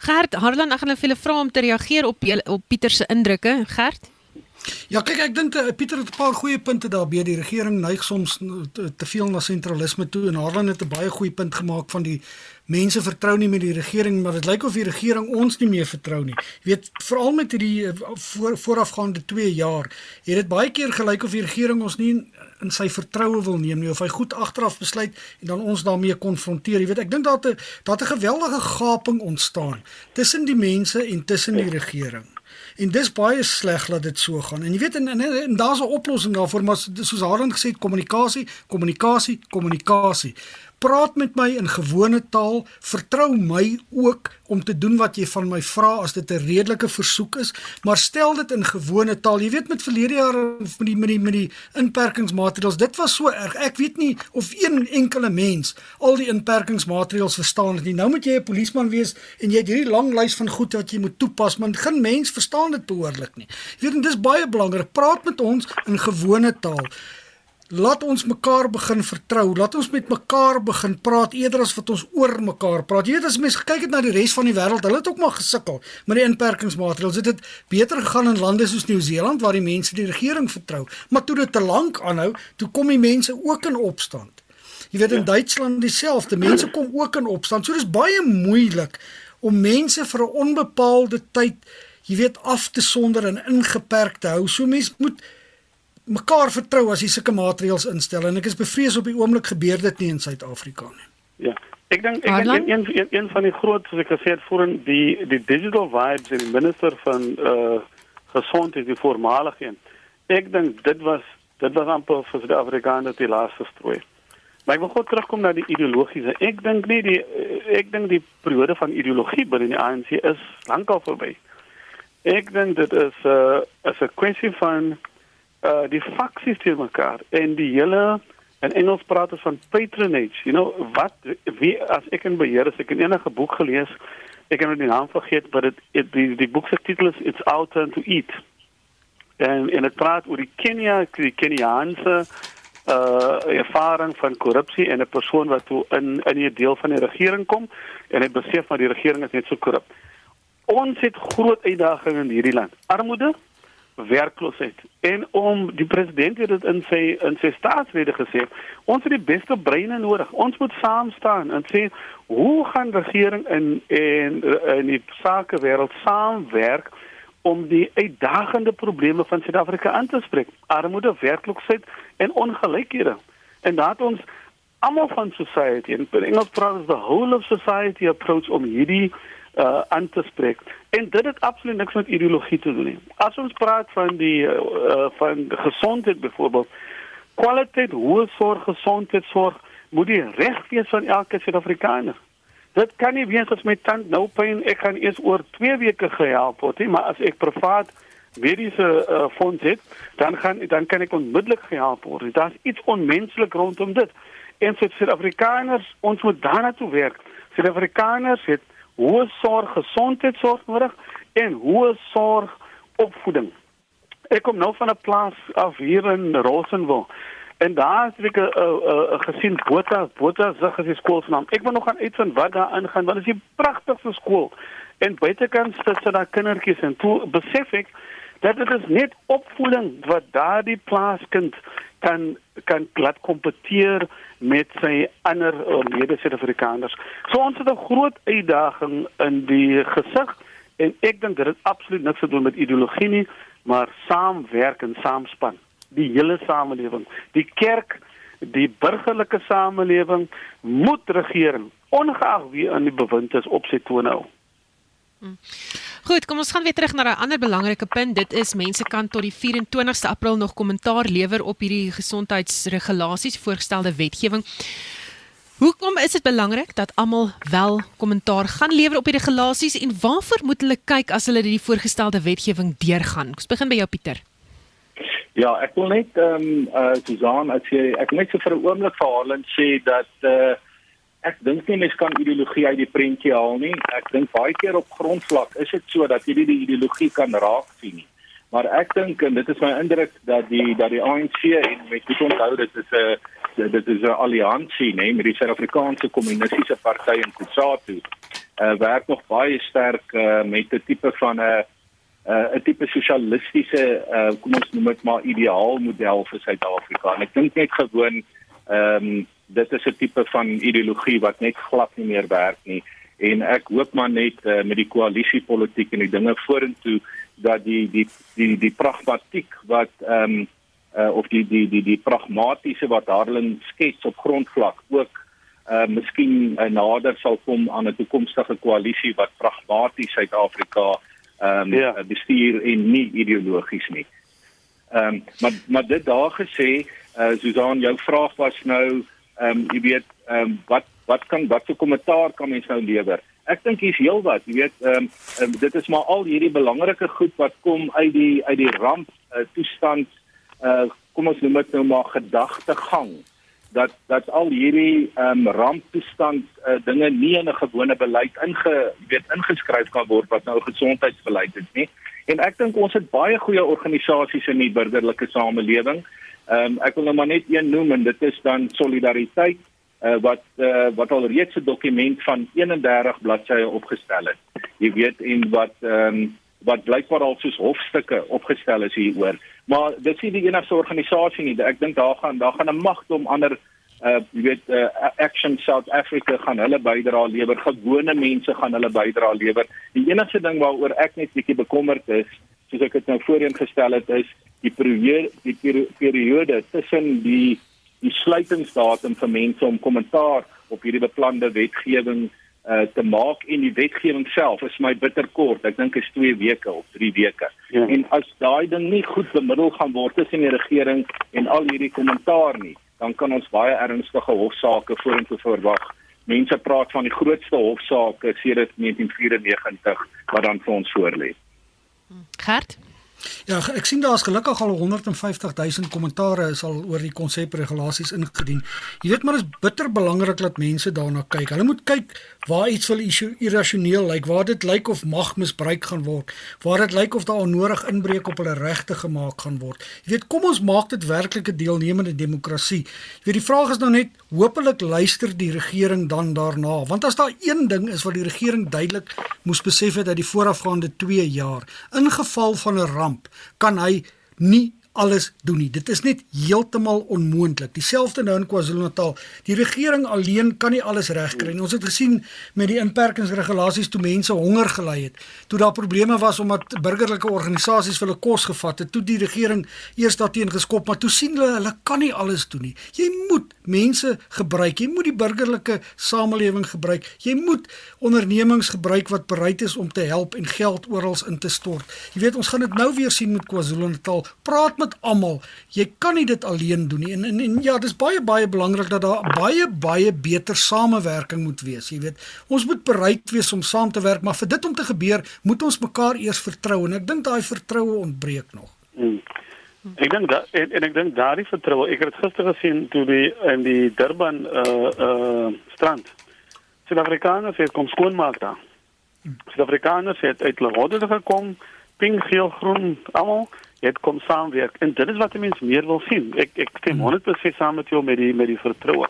Gert, Harlan, ek gaan net vir julle vra om te reageer op op Pieter se indrukke. Gert? Ja, kyk ek dink uh, Pieter het 'n paar goeie punte daarbey. Die regering neig soms te, te veel na sentralisme toe en Harlan het 'n baie goeie punt gemaak van die mense vertrou nie met die regering, maar dit lyk of die regering ons nie meer vertrou nie. Jy weet, veral met hierdie eh, voor, voorafgaande 2 jaar, het dit baie keer gelyk of die regering ons nie in sy vertroue wil neem nie of hy goed agteraf besluit en dan ons daarmee konfronteer. Jy weet, ek dink daar het daar 'n geweldige gaping ontstaan tussen die mense en tussen die regering. En dis baie sleg dat dit so gaan. En jy weet en, en, en, en daar's 'n oplossing daarvoor, maar soos Harlan gesê het, kommunikasie, kommunikasie, kommunikasie. Praat met my in gewone taal, vertrou my ook om te doen wat jy van my vra as dit 'n redelike versoek is, maar stel dit in gewone taal. Jy weet met verlede jare met die met die met die inperkingsmaatreëls, dit was so erg. Ek weet nie of een enkele mens al die inperkingsmaatreëls verstaan het nie. Nou moet jy 'n polisieman wees en jy het hierdie lang lys van goed wat jy moet toepas, maar geen mens verstaan dit behoorlik nie. Jy weet, dit is baie belangrik. Praat met ons in gewone taal. Laat ons mekaar begin vertrou. Laat ons met mekaar begin praat eerder as wat ons oor mekaar praat. Jy weet as mense kyk het na die res van die wêreld, hulle het ook maar gesukkel met die inperkingsmaatreëls. Dit het beter gegaan in lande soos Nieu-Seeland waar die mense die regering vertrou. Maar toe dit te lank aanhou, toe kom die mense ook in opstand. Jy weet in ja. Duitsland dieselfde. Mense kom ook in opstand. So dis baie moeilik om mense vir 'n onbepaalde tyd, jy weet, af te sonder en ingeperk te hou. So mense moet mekaar vertrou as jy sulke maatreëls instel en ek is bevrees op die oomblik gebeur dit nie in Suid-Afrika nie. Ja. Ek dink ek dink een, een een van die groot soos ek gesê het voor die die digital vibes en die minister van uh gesondheid die voormalige een. Ek dink dit was dit was amper vir die Afrikaners die laaste strooi. Maar ek wil gou terugkom na die ideologiese. Ek dink nie die ek dink die periode van ideologie binne die ANC is lankal verby. Ek dink dit is 'n uh, is 'n kwessie van uh die faksies te mekaar en die hele in Engels praat ons van patronage you know wat wie as ek in beheer is ek het enige boek gelees ek het nou die naam vergeet maar dit die die boek se titel is it's our turn to eat. En en dit praat oor die Kenia die Keniaanse uh ervaring van korrupsie en 'n persoon wat toe in in 'n deel van die regering kom en hy besef maar die regering is net so korrup. Ons het groot uitdagings in hierdie land. Armoede werkloosheid. En om die president het dit in sy in sy staatsrede gesê, ons het die beste breine nodig. Ons moet saam staan en sê hoe gaan regering in en in die sakewêreld saamwerk om die uitdagende probleme van Suid-Afrika aan te spreek. Armoede, werkloosheid en ongelykhede. En dat ons almal van society en in Engels praat ons the whole of society approach om hierdie uh aan te spreek. En dit het absoluut niks met ideologie te doen nie. As ons praat van die uh, uh van gesondheid byvoorbeeld, kwaliteit hoë sorg, gesondheidsorg moet die reg wees van elke Suid-Afrikaner. Dit kan nie wees as my tand nou pyn, ek gaan eers oor 2 weke gehelp word nie, maar as ek privaat mediese uh, fonds het, dan gaan dan kan ek onmiddellik gehelp word. Daar's iets onmenslik rondom dit. En vir Suid-Afrikaners, ons moet daarna toe werk. Suid-Afrikaners het hoë sorg gesondheidsorg nodig en hoë sorg opvoeding. Ek kom nou van 'n plaas af hier in Rosenwil. En daar het ek 'n uh, uh, gesien Botha, Botha se gesê skool se naam. Ek wil nog gaan uitvind wat daar aangaan. Wat is die pragtigste skool? En buitekant sit sy daar kindertjies en toe besef ek dat dit is net opvoeding wat daardie plaaskind kan kan laat kompeteer met sy ander uh, mede-Suid-Afrikaners. So ons het 'n groot uitdaging in die gesig en ek dink dit het absoluut niks te doen met ideologie nie, maar saamwerk en saamspan. Die hele samelewing, die kerk, die burgerlike samelewing moet regering ongeag wie in die bewind is op sy tone hou. Hmm. Goed, kom ons gaan weer terug na 'n ander belangrike punt. Dit is mense kan tot die 24ste April nog kommentaar lewer op hierdie gesondheidsregulasies voorgestelde wetgewing. Hoekom is dit belangrik dat almal wel kommentaar gaan lewer op die regulasies en waarvoor moet hulle kyk as hulle die voorgestelde wetgewing deurgaan? Ons begin by jou Pieter. Ja, ek wil net ehm um, uh Susan, as jy ek net so vir 'n oomblik vir Harlan sê dat uh Ek dink nie mens kan ideologie uit die prentjie haal nie. Ek dink baie keer op grondvlak is dit so dat jy nie die ideologie kan raak sien nie. Maar ek dink en dit is my indruk dat die dat die ANC en met dit onthou dit is 'n dit is 'n alliansie nê met die Suid-Afrikaanse Kommunistiese Party en Kusatu. Uh werk nog baie sterk uh, met 'n tipe van 'n 'n tipe sosialistiese uh kom ons noem dit maar ideaal model vir Suid-Afrika. En ek dink net gewoon ehm um, dit is 'n tipe van ideologie wat net glad nie meer werk nie en ek hoop maar net uh, met die koalisiepolitiek en die dinge vorentoe dat die die die die pragmatiek wat ehm um, uh, of die die die die pragmatiese wat Harlan skets op grondvlak ook uh miskien uh, nader sal kom aan 'n toekomstige koalisie wat pragmaties Suid-Afrika ehm um, ja. bestuur en nie ideologies nie. Ehm um, maar maar dit daar gesê uh Susan jou vraag was nou ehm um, jy weet ehm um, wat wat kan wat se kommentaar kan mens nou lewer? Ek dink hier's heelwat, jy weet, ehm um, dit is maar al hierdie belangrike goed wat kom uit die uit die ramp uh, toestand uh kom ons noem dit nou maar gedagtegang dat dat al hierdie ehm um, ramptoestand uh, dinge nie in 'n gewone beleid inge weet ingeskryf kan word wat nou gesondheidsbeleid is nie. En ek dink ons het baie goeie organisasies in die burgerlike samelewing. Ehm um, ek wil nou maar net een noem en dit is dan solidariteit uh, wat uh, wat al reeds 'n dokument van 31 bladsye opgestel het. Jy weet en wat ehm um, wat blykbaar al soos hofstukke opgestel is hieroor. Maar dit is nie die enigste organisasie nie. Ek dink daar gaan daar gaan 'n magdom ander uh jy weet uh, Action South Africa gaan hulle bydra lewer. Gewone mense gaan hulle bydra lewer. Die enigste ding waaroor ek net bietjie bekommerd is, soos ek dit nou voorheen gestel het, is die periode die periode tussen die die sluitingsdatum vir mense om kommentaar op hierdie beplande wetgewing uh, te maak en die wetgewing self is my bitter kort. Ek dink is 2 weke of 3 weke. Ja. En as daai ding nie goed bemiddel gaan word tussen die regering en al hierdie kommentaar nie, dan kan ons baie ernstige hofsaake vorentoe verwag. Mense praat van die grootste hofsaake sedert 1994 wat dan vir ons voorlê. Gert Ja, ek sien daar's gelukkig al 150 000 kommentare is al oor die konsepregulasies ingedien. Jy weet maar dit is bitter belangrik dat mense daarna kyk. Hulle moet kyk waar iets wil irrasioneel lyk, waar dit lyk of mag misbruik gaan word, waar dit lyk of daar onnodig inbreuk op hulle regte gemaak gaan word. Jy weet, kom ons maak dit werklik 'n deelnemende demokrasie. Jy weet die vraag is nou net, hopelik luister die regering dan daarna, want as daar een ding is wat die regering duidelik moes besef het uit die voorafgaande 2 jaar, in geval van 'n ramp, kan hy nie alles doen nie. Dit is net heeltemal onmoontlik. Dieselfde nou in KwaZulu-Natal. Die regering alleen kan nie alles regkry nie. Ons het gesien met die inperkingsregulasies toe mense honger gelei het. Toe daar probleme was omdat burgerlike organisasies hulle kos gevat het, toe die regering eers daarteen geskop, maar toe sien hulle hulle kan nie alles doen nie. Jy moet mense gebruik. Jy moet die burgerlike samelewing gebruik. Jy moet ondernemings gebruik wat bereid is om te help en geld oral in te stort. Jy weet, ons gaan dit nou weer sien met KwaZulu-Natal. Praat met almal. Jy kan nie dit alleen doen nie. En, en en ja, dis baie baie belangrik dat daar baie baie beter samewerking moet wees, jy weet. Ons moet bereid wees om saam te werk, maar vir dit om te gebeur, moet ons mekaar eers vertrou en ek dink daai vertroue ontbreek nog. Hmm. Ek dink dat en, en ek dink daardie vertroue, ek het gister gesien toe die in die Durban uh uh strand. Suid-Afrikaners het kom skoonmaak daar. Hmm. Suid-Afrikaners het uit hulle horde gekom, pink, geel, groen, almal het kom saamwerk en dit is wat mense meer wil sien. Ek ek stem 100% hmm. saam met jou met die met die vertroue.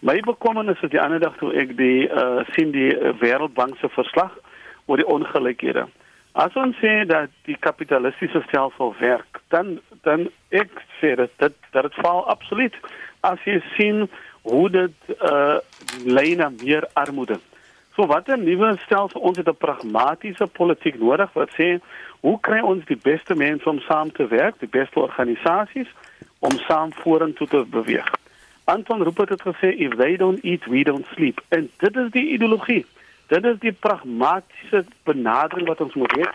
My bekommernis is die ander dag toe ek die uh sien die uh, Wêreldbank se verslag oor die ongelykhede. As ons sê dat die kapitalistiese stelsel werk, dan dan ek sê dat dit dat dit val absoluut as jy sien hoe dit uh lei na meer armoede. So wat 'n nuwe stelsel ons het 'n pragmatiese politiek nodig wat sê hoe kry ons die beste mense om saam te werk, die beste organisasies om saam vorentoe te beweeg. Anton Rupert het gesê if they don't eat we don't sleep. En dit is die ideologie. Dit is die pragmatiese benadering wat ons moet hê.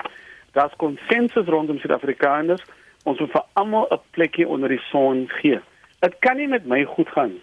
Daar's konsensus rondom Suid-Afrikaners. Ons moet vir almal 'n plekjie onder die son gee. Dit kan nie met my goed gaan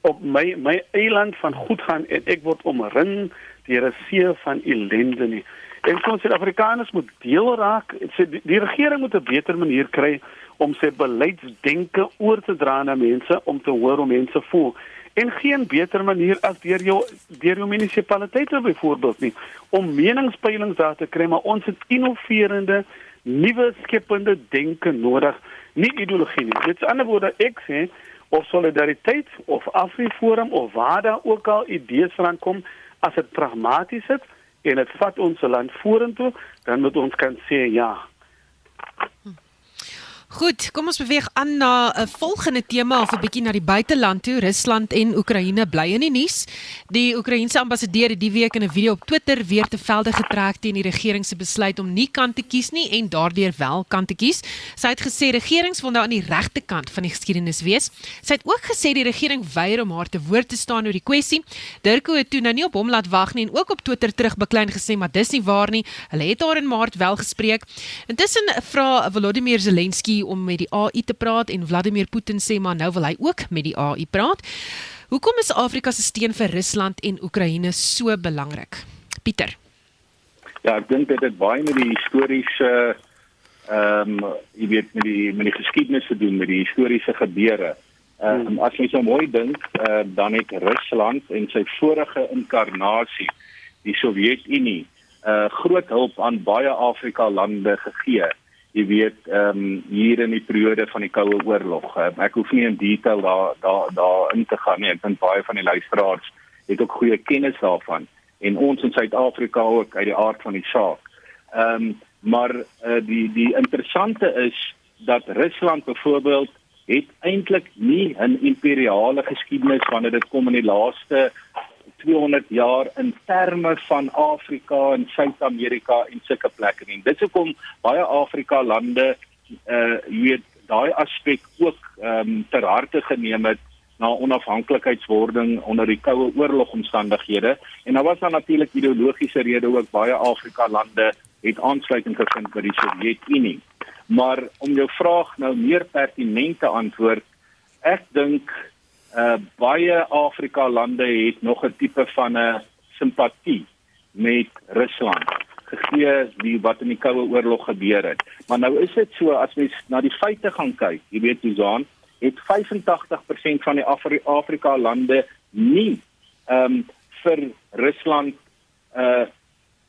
op my my eiland van goed gaan en ek word omring deur 'n see van ellende nie. En ons Suid-Afrikaners moet deel raak. Die, die regering moet 'n beter manier kry om sy beleidsdenke oor te dra na mense om te hoor hoe mense voel. En geen beter manier as deur jou deur jou munisipaliteite byvoorbeeld nie om meningspeilings daar te kry, maar ons het innoverende, nuwe skepende denke nodig, nie ideologie nie. Dit is ander woorde ek sê of solidariteit of Afriforum of waar daar ook al idees van kom as dit pragmaties is en dit vat ons land vorentoe, dan moet ons kan sê ja. Goed, kom ons beweeg aan na 'n volgende tema of 'n bietjie na die buiteland toe. Rusland en Oekraïne bly in die nuus. Die Oekraïense ambassadeur het die week in 'n video op Twitter weer te velde getrek teen die regering se besluit om nie kant te kies nie en daardeur wel kant te kies. Sy het gesê regerings wil nou aan die regte kant van die geskiedenis wees. Sy het ook gesê die regering weier om haar te woord te staan oor die kwessie. Dirko het toe nou nie op hom laat wag nie en ook op Twitter terugbeklein gesê maar dis nie waar nie. Hulle het haar in Maart wel gespreek. Intussen vra Volodymyr Zelensky om met die AI te praat en Vladimir Putin sê maar nou wil hy ook met die AI praat. Hoekom is Afrika se steun vir Rusland en Oekraïne so belangrik? Pieter. Ja, ek dink dit het baie met die historiese ehm um, jy weet met die met die geskiedenis te doen, met die historiese gebeure. Ehm um, as jy so mooi dink, uh, dan het Rusland en sy vorige inkarnasie, die Sowjetunie, uh, groot hulp aan baie Afrika lande gegee jy weet ehm um, hier in die periode van die koue oorlog. Uh, ek hoef nie in detail daar daar daar in te gaan nie. Ek dink baie van die luisteraars het ook goeie kennis daarvan en ons in Suid-Afrika ook uit die aard van die saak. Ehm um, maar uh, die die interessante is dat Rusland byvoorbeeld het eintlik nie 'n imperiale geskiedenis wanneer dit kom in die laaste 200 jaar in terme van Afrika en Suid-Amerika en sulke plekke nie. Dit is hoekom baie Afrika lande uh jy weet daai aspek ook ehm um, ter harte geneem het na onafhanklikheidswording onder die koue oorlogomstandighede en daar was dan natuurlik ideologiese redes ook baie Afrika lande het aansluiting gevind by die Sowjetunie. Maar om jou vraag nou meer pertinent te antwoord, ek dink uh baie Afrika lande het nog 'n tipe van 'n simpatie met Rusland gegee die wat in die koue oorlog gebeur het. Maar nou is dit so as mens na die feite gaan kyk, jy weet Suzan, het 85% van die Afri Afrika lande nie ehm um, vir Rusland uh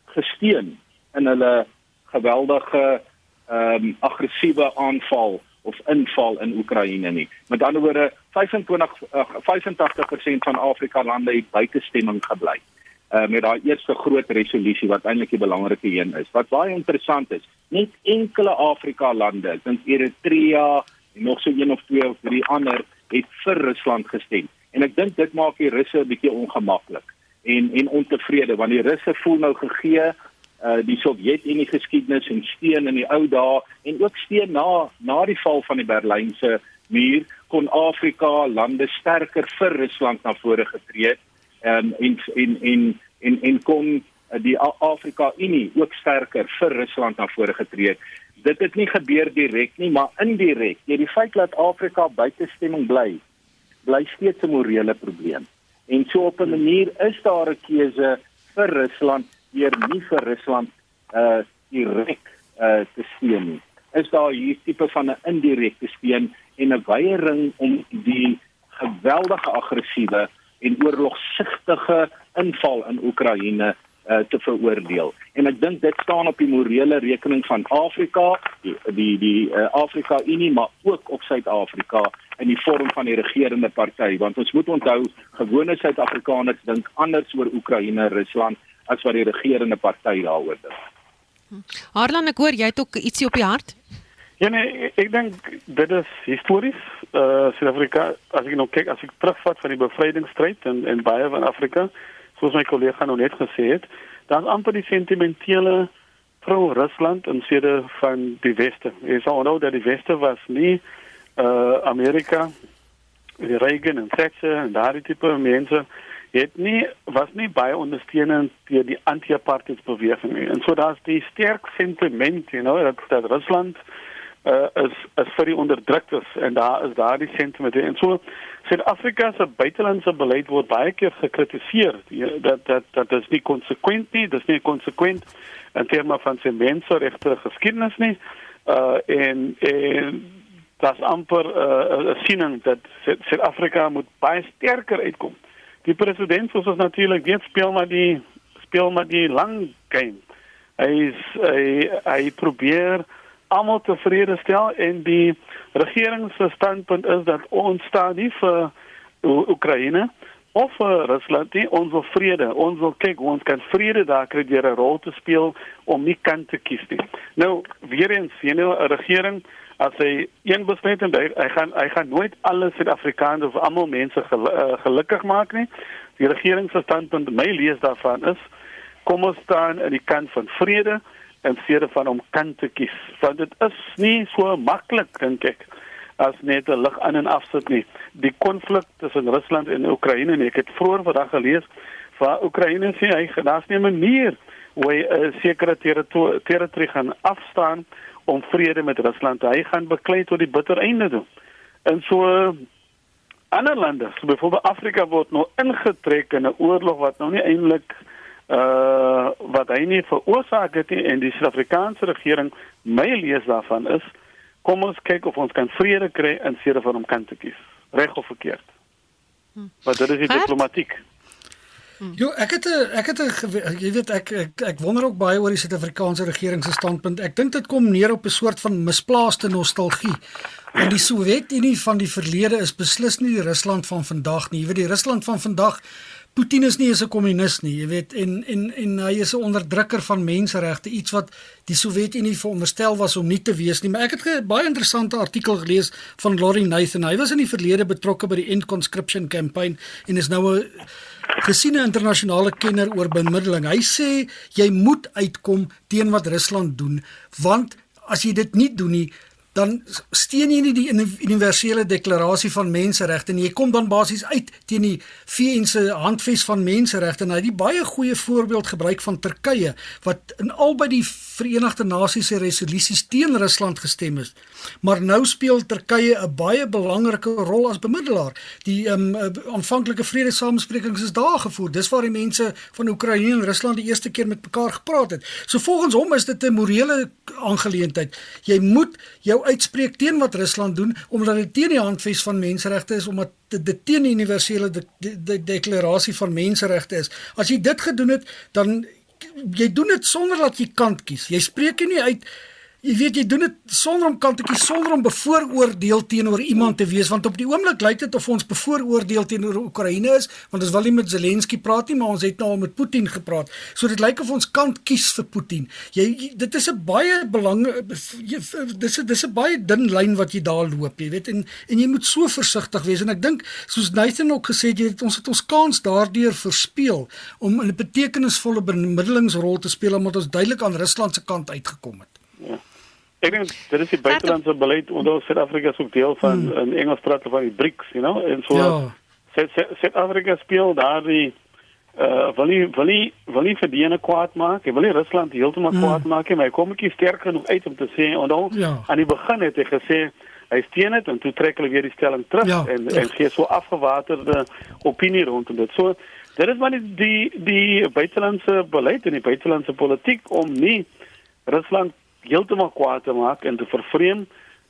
gesteun in hulle geweldige ehm um, aggressiewe aanval of inval in Oekraïne nie. Met ander woorde 25 uh, 85% van Afrika lande het buitestemming gebly. Uh, met daai eerste groot resolusie wat eintlik die belangrike een is. Wat baie interessant is, net enkele Afrika lande, ek dink Eritrea en nog so een of twee of drie ander het vir Rusland gestem. En ek dink dit maak die Russe 'n bietjie ongemaklik en en ontevrede want die Russe voel nou gegee uh die Sowjetunie geskiedenis en steun in die ou dae en ook steun na na die val van die Berlynse muur kon Afrika lande sterker vir Rusland na vore getree het um, en en en en en kon uh, die Afrika Unie ook sterker vir Rusland na vore getree het. Dit het nie gebeur direk nie, maar indirek. Deur die feit dat Afrika buitestemming bly, bly steeds 'n morele probleem. En so op 'n manier is daar 'n keuse vir Rusland deur nie vir Rusland uh direk uh te steun nie. Is daar hier tipe van 'n indirekte steun en 'n weiering om die geweldige aggressiewe en oorlogsigtige inval in Oekraïne uh te veroordeel. En ek dink dit staan op die morele rekening van Afrika, die die die uh, Afrika Unie maar ook op Suid-Afrika in die vorm van die regerende party want ons moet onthou gewone Suid-Afrikaners dink anders oor Oekraïne, Rusland as wat die regerende party daaroor dink. Harlan, ek hoor jy het ook ietsie op die hart. Ja nee, ek dink dit is histories. Uh Suid-Afrika, as ek nou kyk, as ek terugvat van die bevrydingsstryd in in baie van Afrika, soos my kollega nou net gesê het, dan amper die sentimentele pro Rusland en sede van die weste. Jy sal nou dat die weste was nie uh Amerika die Reagan en Thatcher en daardie tipe mense het nie was nie baie ondersteunend teen die anti-apartheid beweging nie. En so daar's die sterk sentiment, you know, dat dat Rusland uh, is is vir die onderdruktes en daar is daardie sentiment en so Suid-Afrika se buitelandse beleid word baie keer gekritiseer dat dat dat dit nie konsekwent nie, dit is nie konsekwent in terme van sy menseregte geskiedenis nie. Uh en en das amper uh, siening dat Suid-Afrika moet baie sterker uitkom die president ons natuurlik weet speel maar die speel maar die lang game. Hy is hy, hy probeer almal tevrede stel en die regering se standpunt is dat ons staan nie vir Oekraïne of vir Rusland nie, ons wil vrede. Ons wil kyk ons kan vrede daar kry deur 'n rol te speel om nie kant te kies nie. Nou weer eens, jy nou 'n regering as hy een besluit en hy, hy gaan hy gaan nooit alle Suid-Afrikaners of almal mense gel, uh, gelukkig maak nie. Die regering se standpunt, my lees daarvan is kom ons staan aan die kant van vrede en vrede van om kant te kies. Want dit is nie so maklik dink ek as net 'n lig aan en afsit nie. Die konflik tussen Rusland en Oekraïne, en ek het vroeër vandag gelees van Oekraïne sê hy genaas nie 'n manier hoe 'n uh, sekere territorie gaan afstaan om vrede met Rusland. Hy gaan beklei tot die bitter einde doen. En so ander lande, so byvoorbeeld Afrika word nou ingetrek in 'n oorlog wat nou nie eintlik uh wat hy nie veroorsaak het nie en die Suid-Afrikaanse regering my lees daarvan is kom ons kyk of ons kan vrede kry in steede van om kant te kies, reg of verkeerd. Hm. Maar dit is die diplomatiek. Jo, ek het 'n ek het 'n jy weet ek, ek ek wonder ook baie oor die Suid-Afrikaanse regering se standpunt. Ek dink dit kom neer op 'n soort van misplaaste nostalgie. Want die Sowjetunie van die verlede is beslis nie die Rusland van vandag nie. Jy weet die Rusland van vandag Putin is nie eens 'n kommunis nie, jy weet, en en en hy is 'n onderdrukker van menseregte, iets wat die Sowjetunie veronderstel was om nie te wees nie. Maar ek het 'n baie interessante artikel gelees van Laurie Nathan. Hy was in die verlede betrokke by die End Conscription Campaign en is nou 'n gesiene internasionale kenner oor bemiddeling. Hy sê jy moet uitkom teen wat Rusland doen, want as jy dit nie doen nie, dan steun jy nie die universele deklarasie van menseregte nie. Jy kom dan basies uit teen die VN se handves van menseregte. En hy het 'n baie goeie voorbeeld gebruik van Turkye wat in albei die Verenigde Nasies se resolusies teen Rusland gestem het. Maar nou speel Turkye 'n baie belangrike rol as bemiddelaar. Die um, aanvanklike vredesamesprekings is daar gevoer. Dis waar die mense van Oekraïne en Rusland die eerste keer met mekaar gepraat het. So volgens hom is dit 'n morele aangeleentheid. Jy moet jou uitspreek teen wat Rusland doen omdat dit teen die handves van menseregte is omdat dit teen die universele de, de, de, deklarasie van menseregte is. As jy dit gedoen het, dan jy doen dit sonder dat jy kant kies. Jy spreek nie uit Jy weet jy doen dit sonder om kantetjie sonder om bevooroordeel teenoor iemand te wees want op die oomblik lyk dit of ons bevooroordeel teenoor Oekraïne is want ons wil nie met Zelensky praat nie maar ons het nou al met Putin gepraat. So dit lyk of ons kant kies vir Putin. Jy dit is 'n baie belang dis dis 'n baie dun lyn wat jy daar loop, jy weet en en jy moet so versigtig wees en ek dink soos Nathan ook gesê het jy het ons het ons kans daardeur verspeel om 'n betekenisvolle bemiddelingsrol te speel omdat ons duidelik aan Rusland se kant uitgekom het. Ja. Ek dink dit is die buitelandse beleid onder Suid-Afrika se deel van hmm. in Engels praat van die BRICS, you know, en so ja. Suid-Afrika speel daar die uh wil nie wil nie wil nie vir diene kwaad maak. Hy wil nie Rusland heeltemal hmm. kwaad maak nie, maar hy kom ek sterk genoeg uit om te sê en dan ja. aan die begin het hy gesê hy steun dit en toe trek hulle weer die stelling terug ja, en ja. en gee so afgewaterde opinie rondom dit. So dit is maar die die, die buitelandse beleid en die buitelandse politiek om nie Rusland heeltemal kwaad te maak en te vervreem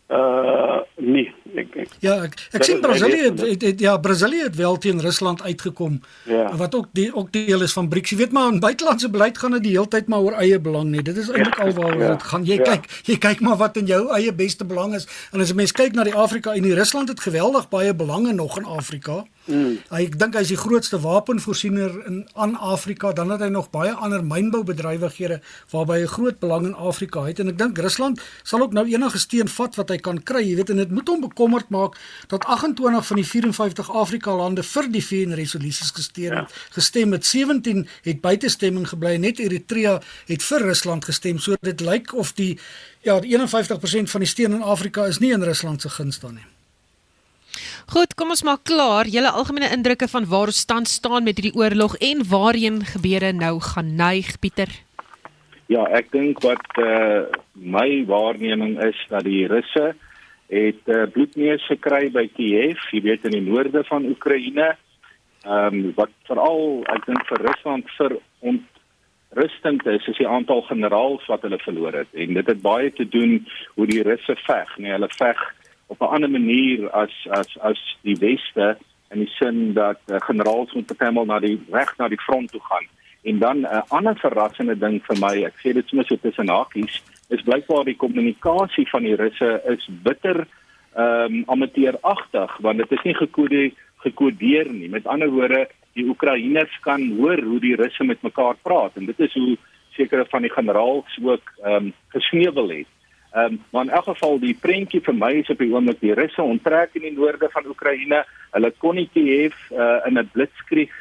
uh nee ek, ek ja ek, ek sien Brasilië het, het, het ja Brasilië het wel teen Rusland uitgekom ja. wat ook die ook deel is van BRICS. Jy weet maar in buitelandse beleid gaan dit die hele tyd maar oor eie belang net dit is eintlik ja, alwaar ja, dit gaan. Jy ja. kyk jy kyk maar wat in jou eie beste belang is. En as 'n mens kyk na die Afrika en die Rusland het geweldig baie belange nog in Afrika Mm. Ek dink hy is die grootste wapenvoorsiener in aan Afrika, dan het hy nog baie ander mynboubedrywighede waarby hy groot belang in Afrika het en ek dink Rusland sal ook nou enige steen vat wat hy kan kry, jy weet en dit moet hom bekommerd maak dat 28 van die 54 Afrika lande vir die VN resolusies gestem het. Ja. Gestem het 17 het buitestemming gebly, net Eritrea het vir Rusland gestem. So dit lyk of die ja, die 51% van die steen in Afrika is nie in Rusland se guns dan nie. Goed, kom ons maak klaar. Julle algemene indrukke van waar ons stand staan met hierdie oorlog en waarheen gebeure nou gaan neig, Pieter. Ja, ek dink wat uh, my waarneming is dat die Russe het uh, bloedneus gekry by Kiev, jy weet in die noorde van Oekraïne. Ehm um, wat veral ek dink vir Rusland vir ontrustend is, is die aantal generaals wat hulle verloor het en dit het baie te doen hoe die Russe veg, nee, hulle veg op 'n ander manier as as as die weste in die sin dat uh, generaals moet bepaal na die reg na die front toe gaan. En dan 'n uh, ander verrassende ding vir my, ek sê dit sommer so tussen hakies, is blykbaar die kommunikasie van die Russe is bitter ehm um, amateuragtig want dit is nie gekode gekodeer nie. Met ander woorde, die Oekraïners kan hoor hoe die Russe met mekaar praat en dit is hoe sekere van die generaals ook ehm um, gesneuwel het. Ehm um, maar in elk geval die prentjie vir my is op die oomblik die Russe onttrek in die noorde van Oekraïne. Hulle kon nie Kiev uh, in 'n blitskrieg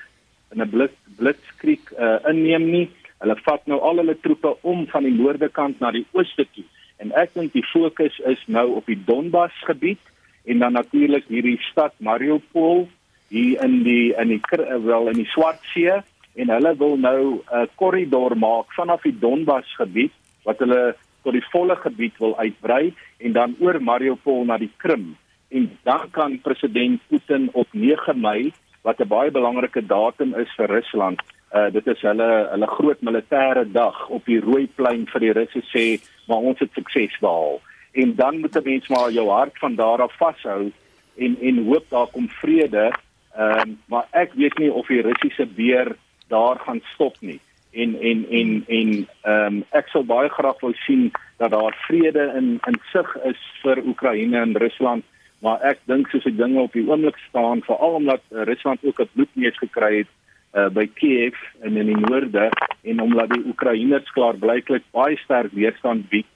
in 'n blitz blitskrieg uh, inneem nie. Hulle vat nou al hulle troepe om van die noorde kant na die ooste toe. En ek dink die fokus is nou op die Donbas gebied en dan natuurlik hierdie stad Mariupol hier in die in die wel in die Swartsee en hulle wil nou 'n korridor maak vanaf die Donbas gebied wat hulle tot die volle gebied wil uitbrei en dan oor Mariupol na die Krim en dan kan president Putin op 9 Mei wat 'n baie belangrike datum is vir Rusland. Uh dit is hulle hulle groot militêre dag op die rooi plein vir die Russe sê maar ons het sukses behaal. En dan moet 'n mens maar jou hart van daar af vashou en en hoop daar kom vrede. Ehm um, maar ek weet nie of die Russiese beer daar gaan stop nie. En en en en ehm um, ek sou baie graag wou sien dat daar vrede in in sig is vir Oekraïne en Rusland maar ek dink soos die dinge op die oomblik staan veral omdat Rusland ook 'n bloedneus gekry het uh, by Kiev en in die noorde en omdat die Oekraïners klaar blyklik baie sterk weerstand bied,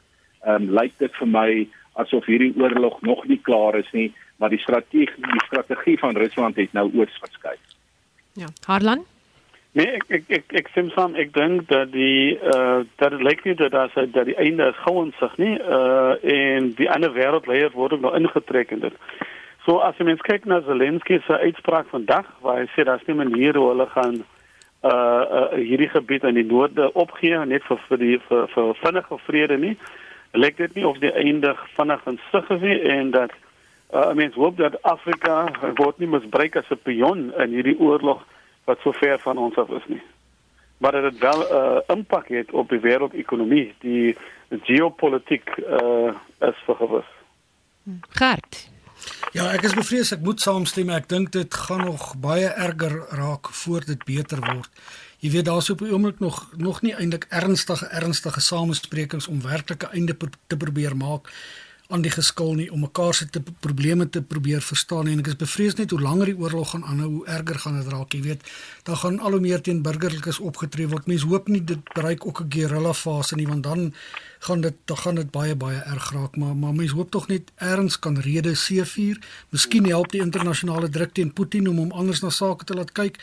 um, lyk dit vir my asof hierdie oorlog nog nie klaar is nie, maar die strategie die strategie van Rusland het nou oors verskuif. Ja, Harlan Nee, ek ek ek ek stem saam. Ek dink dat die eh uh, dat dit lyk nie dat daar sê dat die einde is gou in sig nie. Eh uh, en die ander wêreldleiers word ook nog ingetrek in dit. So as jy mens kyk na Zelensky se uitspraak vandag waar hy sê daar's nie maniere hoe hulle gaan eh uh, uh, hierdie gebied in die noorde opgee net vir vir die vir, vir vinnige vrede nie. Lyk dit nie of die einde vinnig in sig is nie en dat uh, mens hoop dat Afrika word nie misbruik as 'n pion in hierdie oorlog wat so ver van ons af is nie. Maar dit wel 'n uh, impak het op die wêreldekonomie, die geopolitiek uh is vergewis. Gert. Ja, ek is bevrees ek moet saamstem. Ek dink dit gaan nog baie erger raak voor dit beter word. Jy weet daar's op die oomblik nog nog nie eintlik ernstige ernstige samesprekings om werklike einde te probeer maak aan die geskil nie om mekaar se te probleme te probeer verstaan en ek is bevrees net hoe langer die oorlog gaan aanhou hoe erger gaan dit raak jy weet. Dan gaan al hoe meer teen burgerlikes opgetree word. Mense hoop nie dit bereik ook 'n guerrilla fase nie want dan gaan dit dan gaan dit baie baie erg raak. Maar maar mense hoop tog net erns kan rede seefuur miskien help die internasionale druk teen Putin om hom anders na sake te laat kyk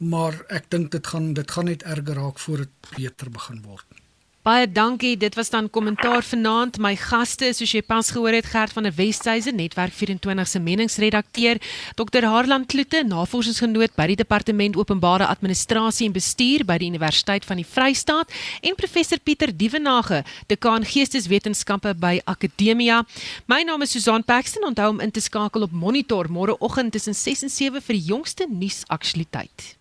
maar ek dink dit gaan dit gaan net erger raak voor dit beter begin word Baie dankie. Dit was dan kommentaar vanaand. My gaste, soos jy pas gehoor het, Gert van der Westhuizen, Netwerk 24 se meningsredakteur, Dr. Harlan Kloete, navorsingsgenoot by die Departement Openbare Administrasie en Bestuur by die Universiteit van die Vrystaat, en professor Pieter Dievenage, dekaan Geesteswetenskappe by Akademia. My naam is Susan Paxton. Onthou om in te skakel op Monitor môreoggend tussen 6 en 7 vir die jongste nuusaktualiteit.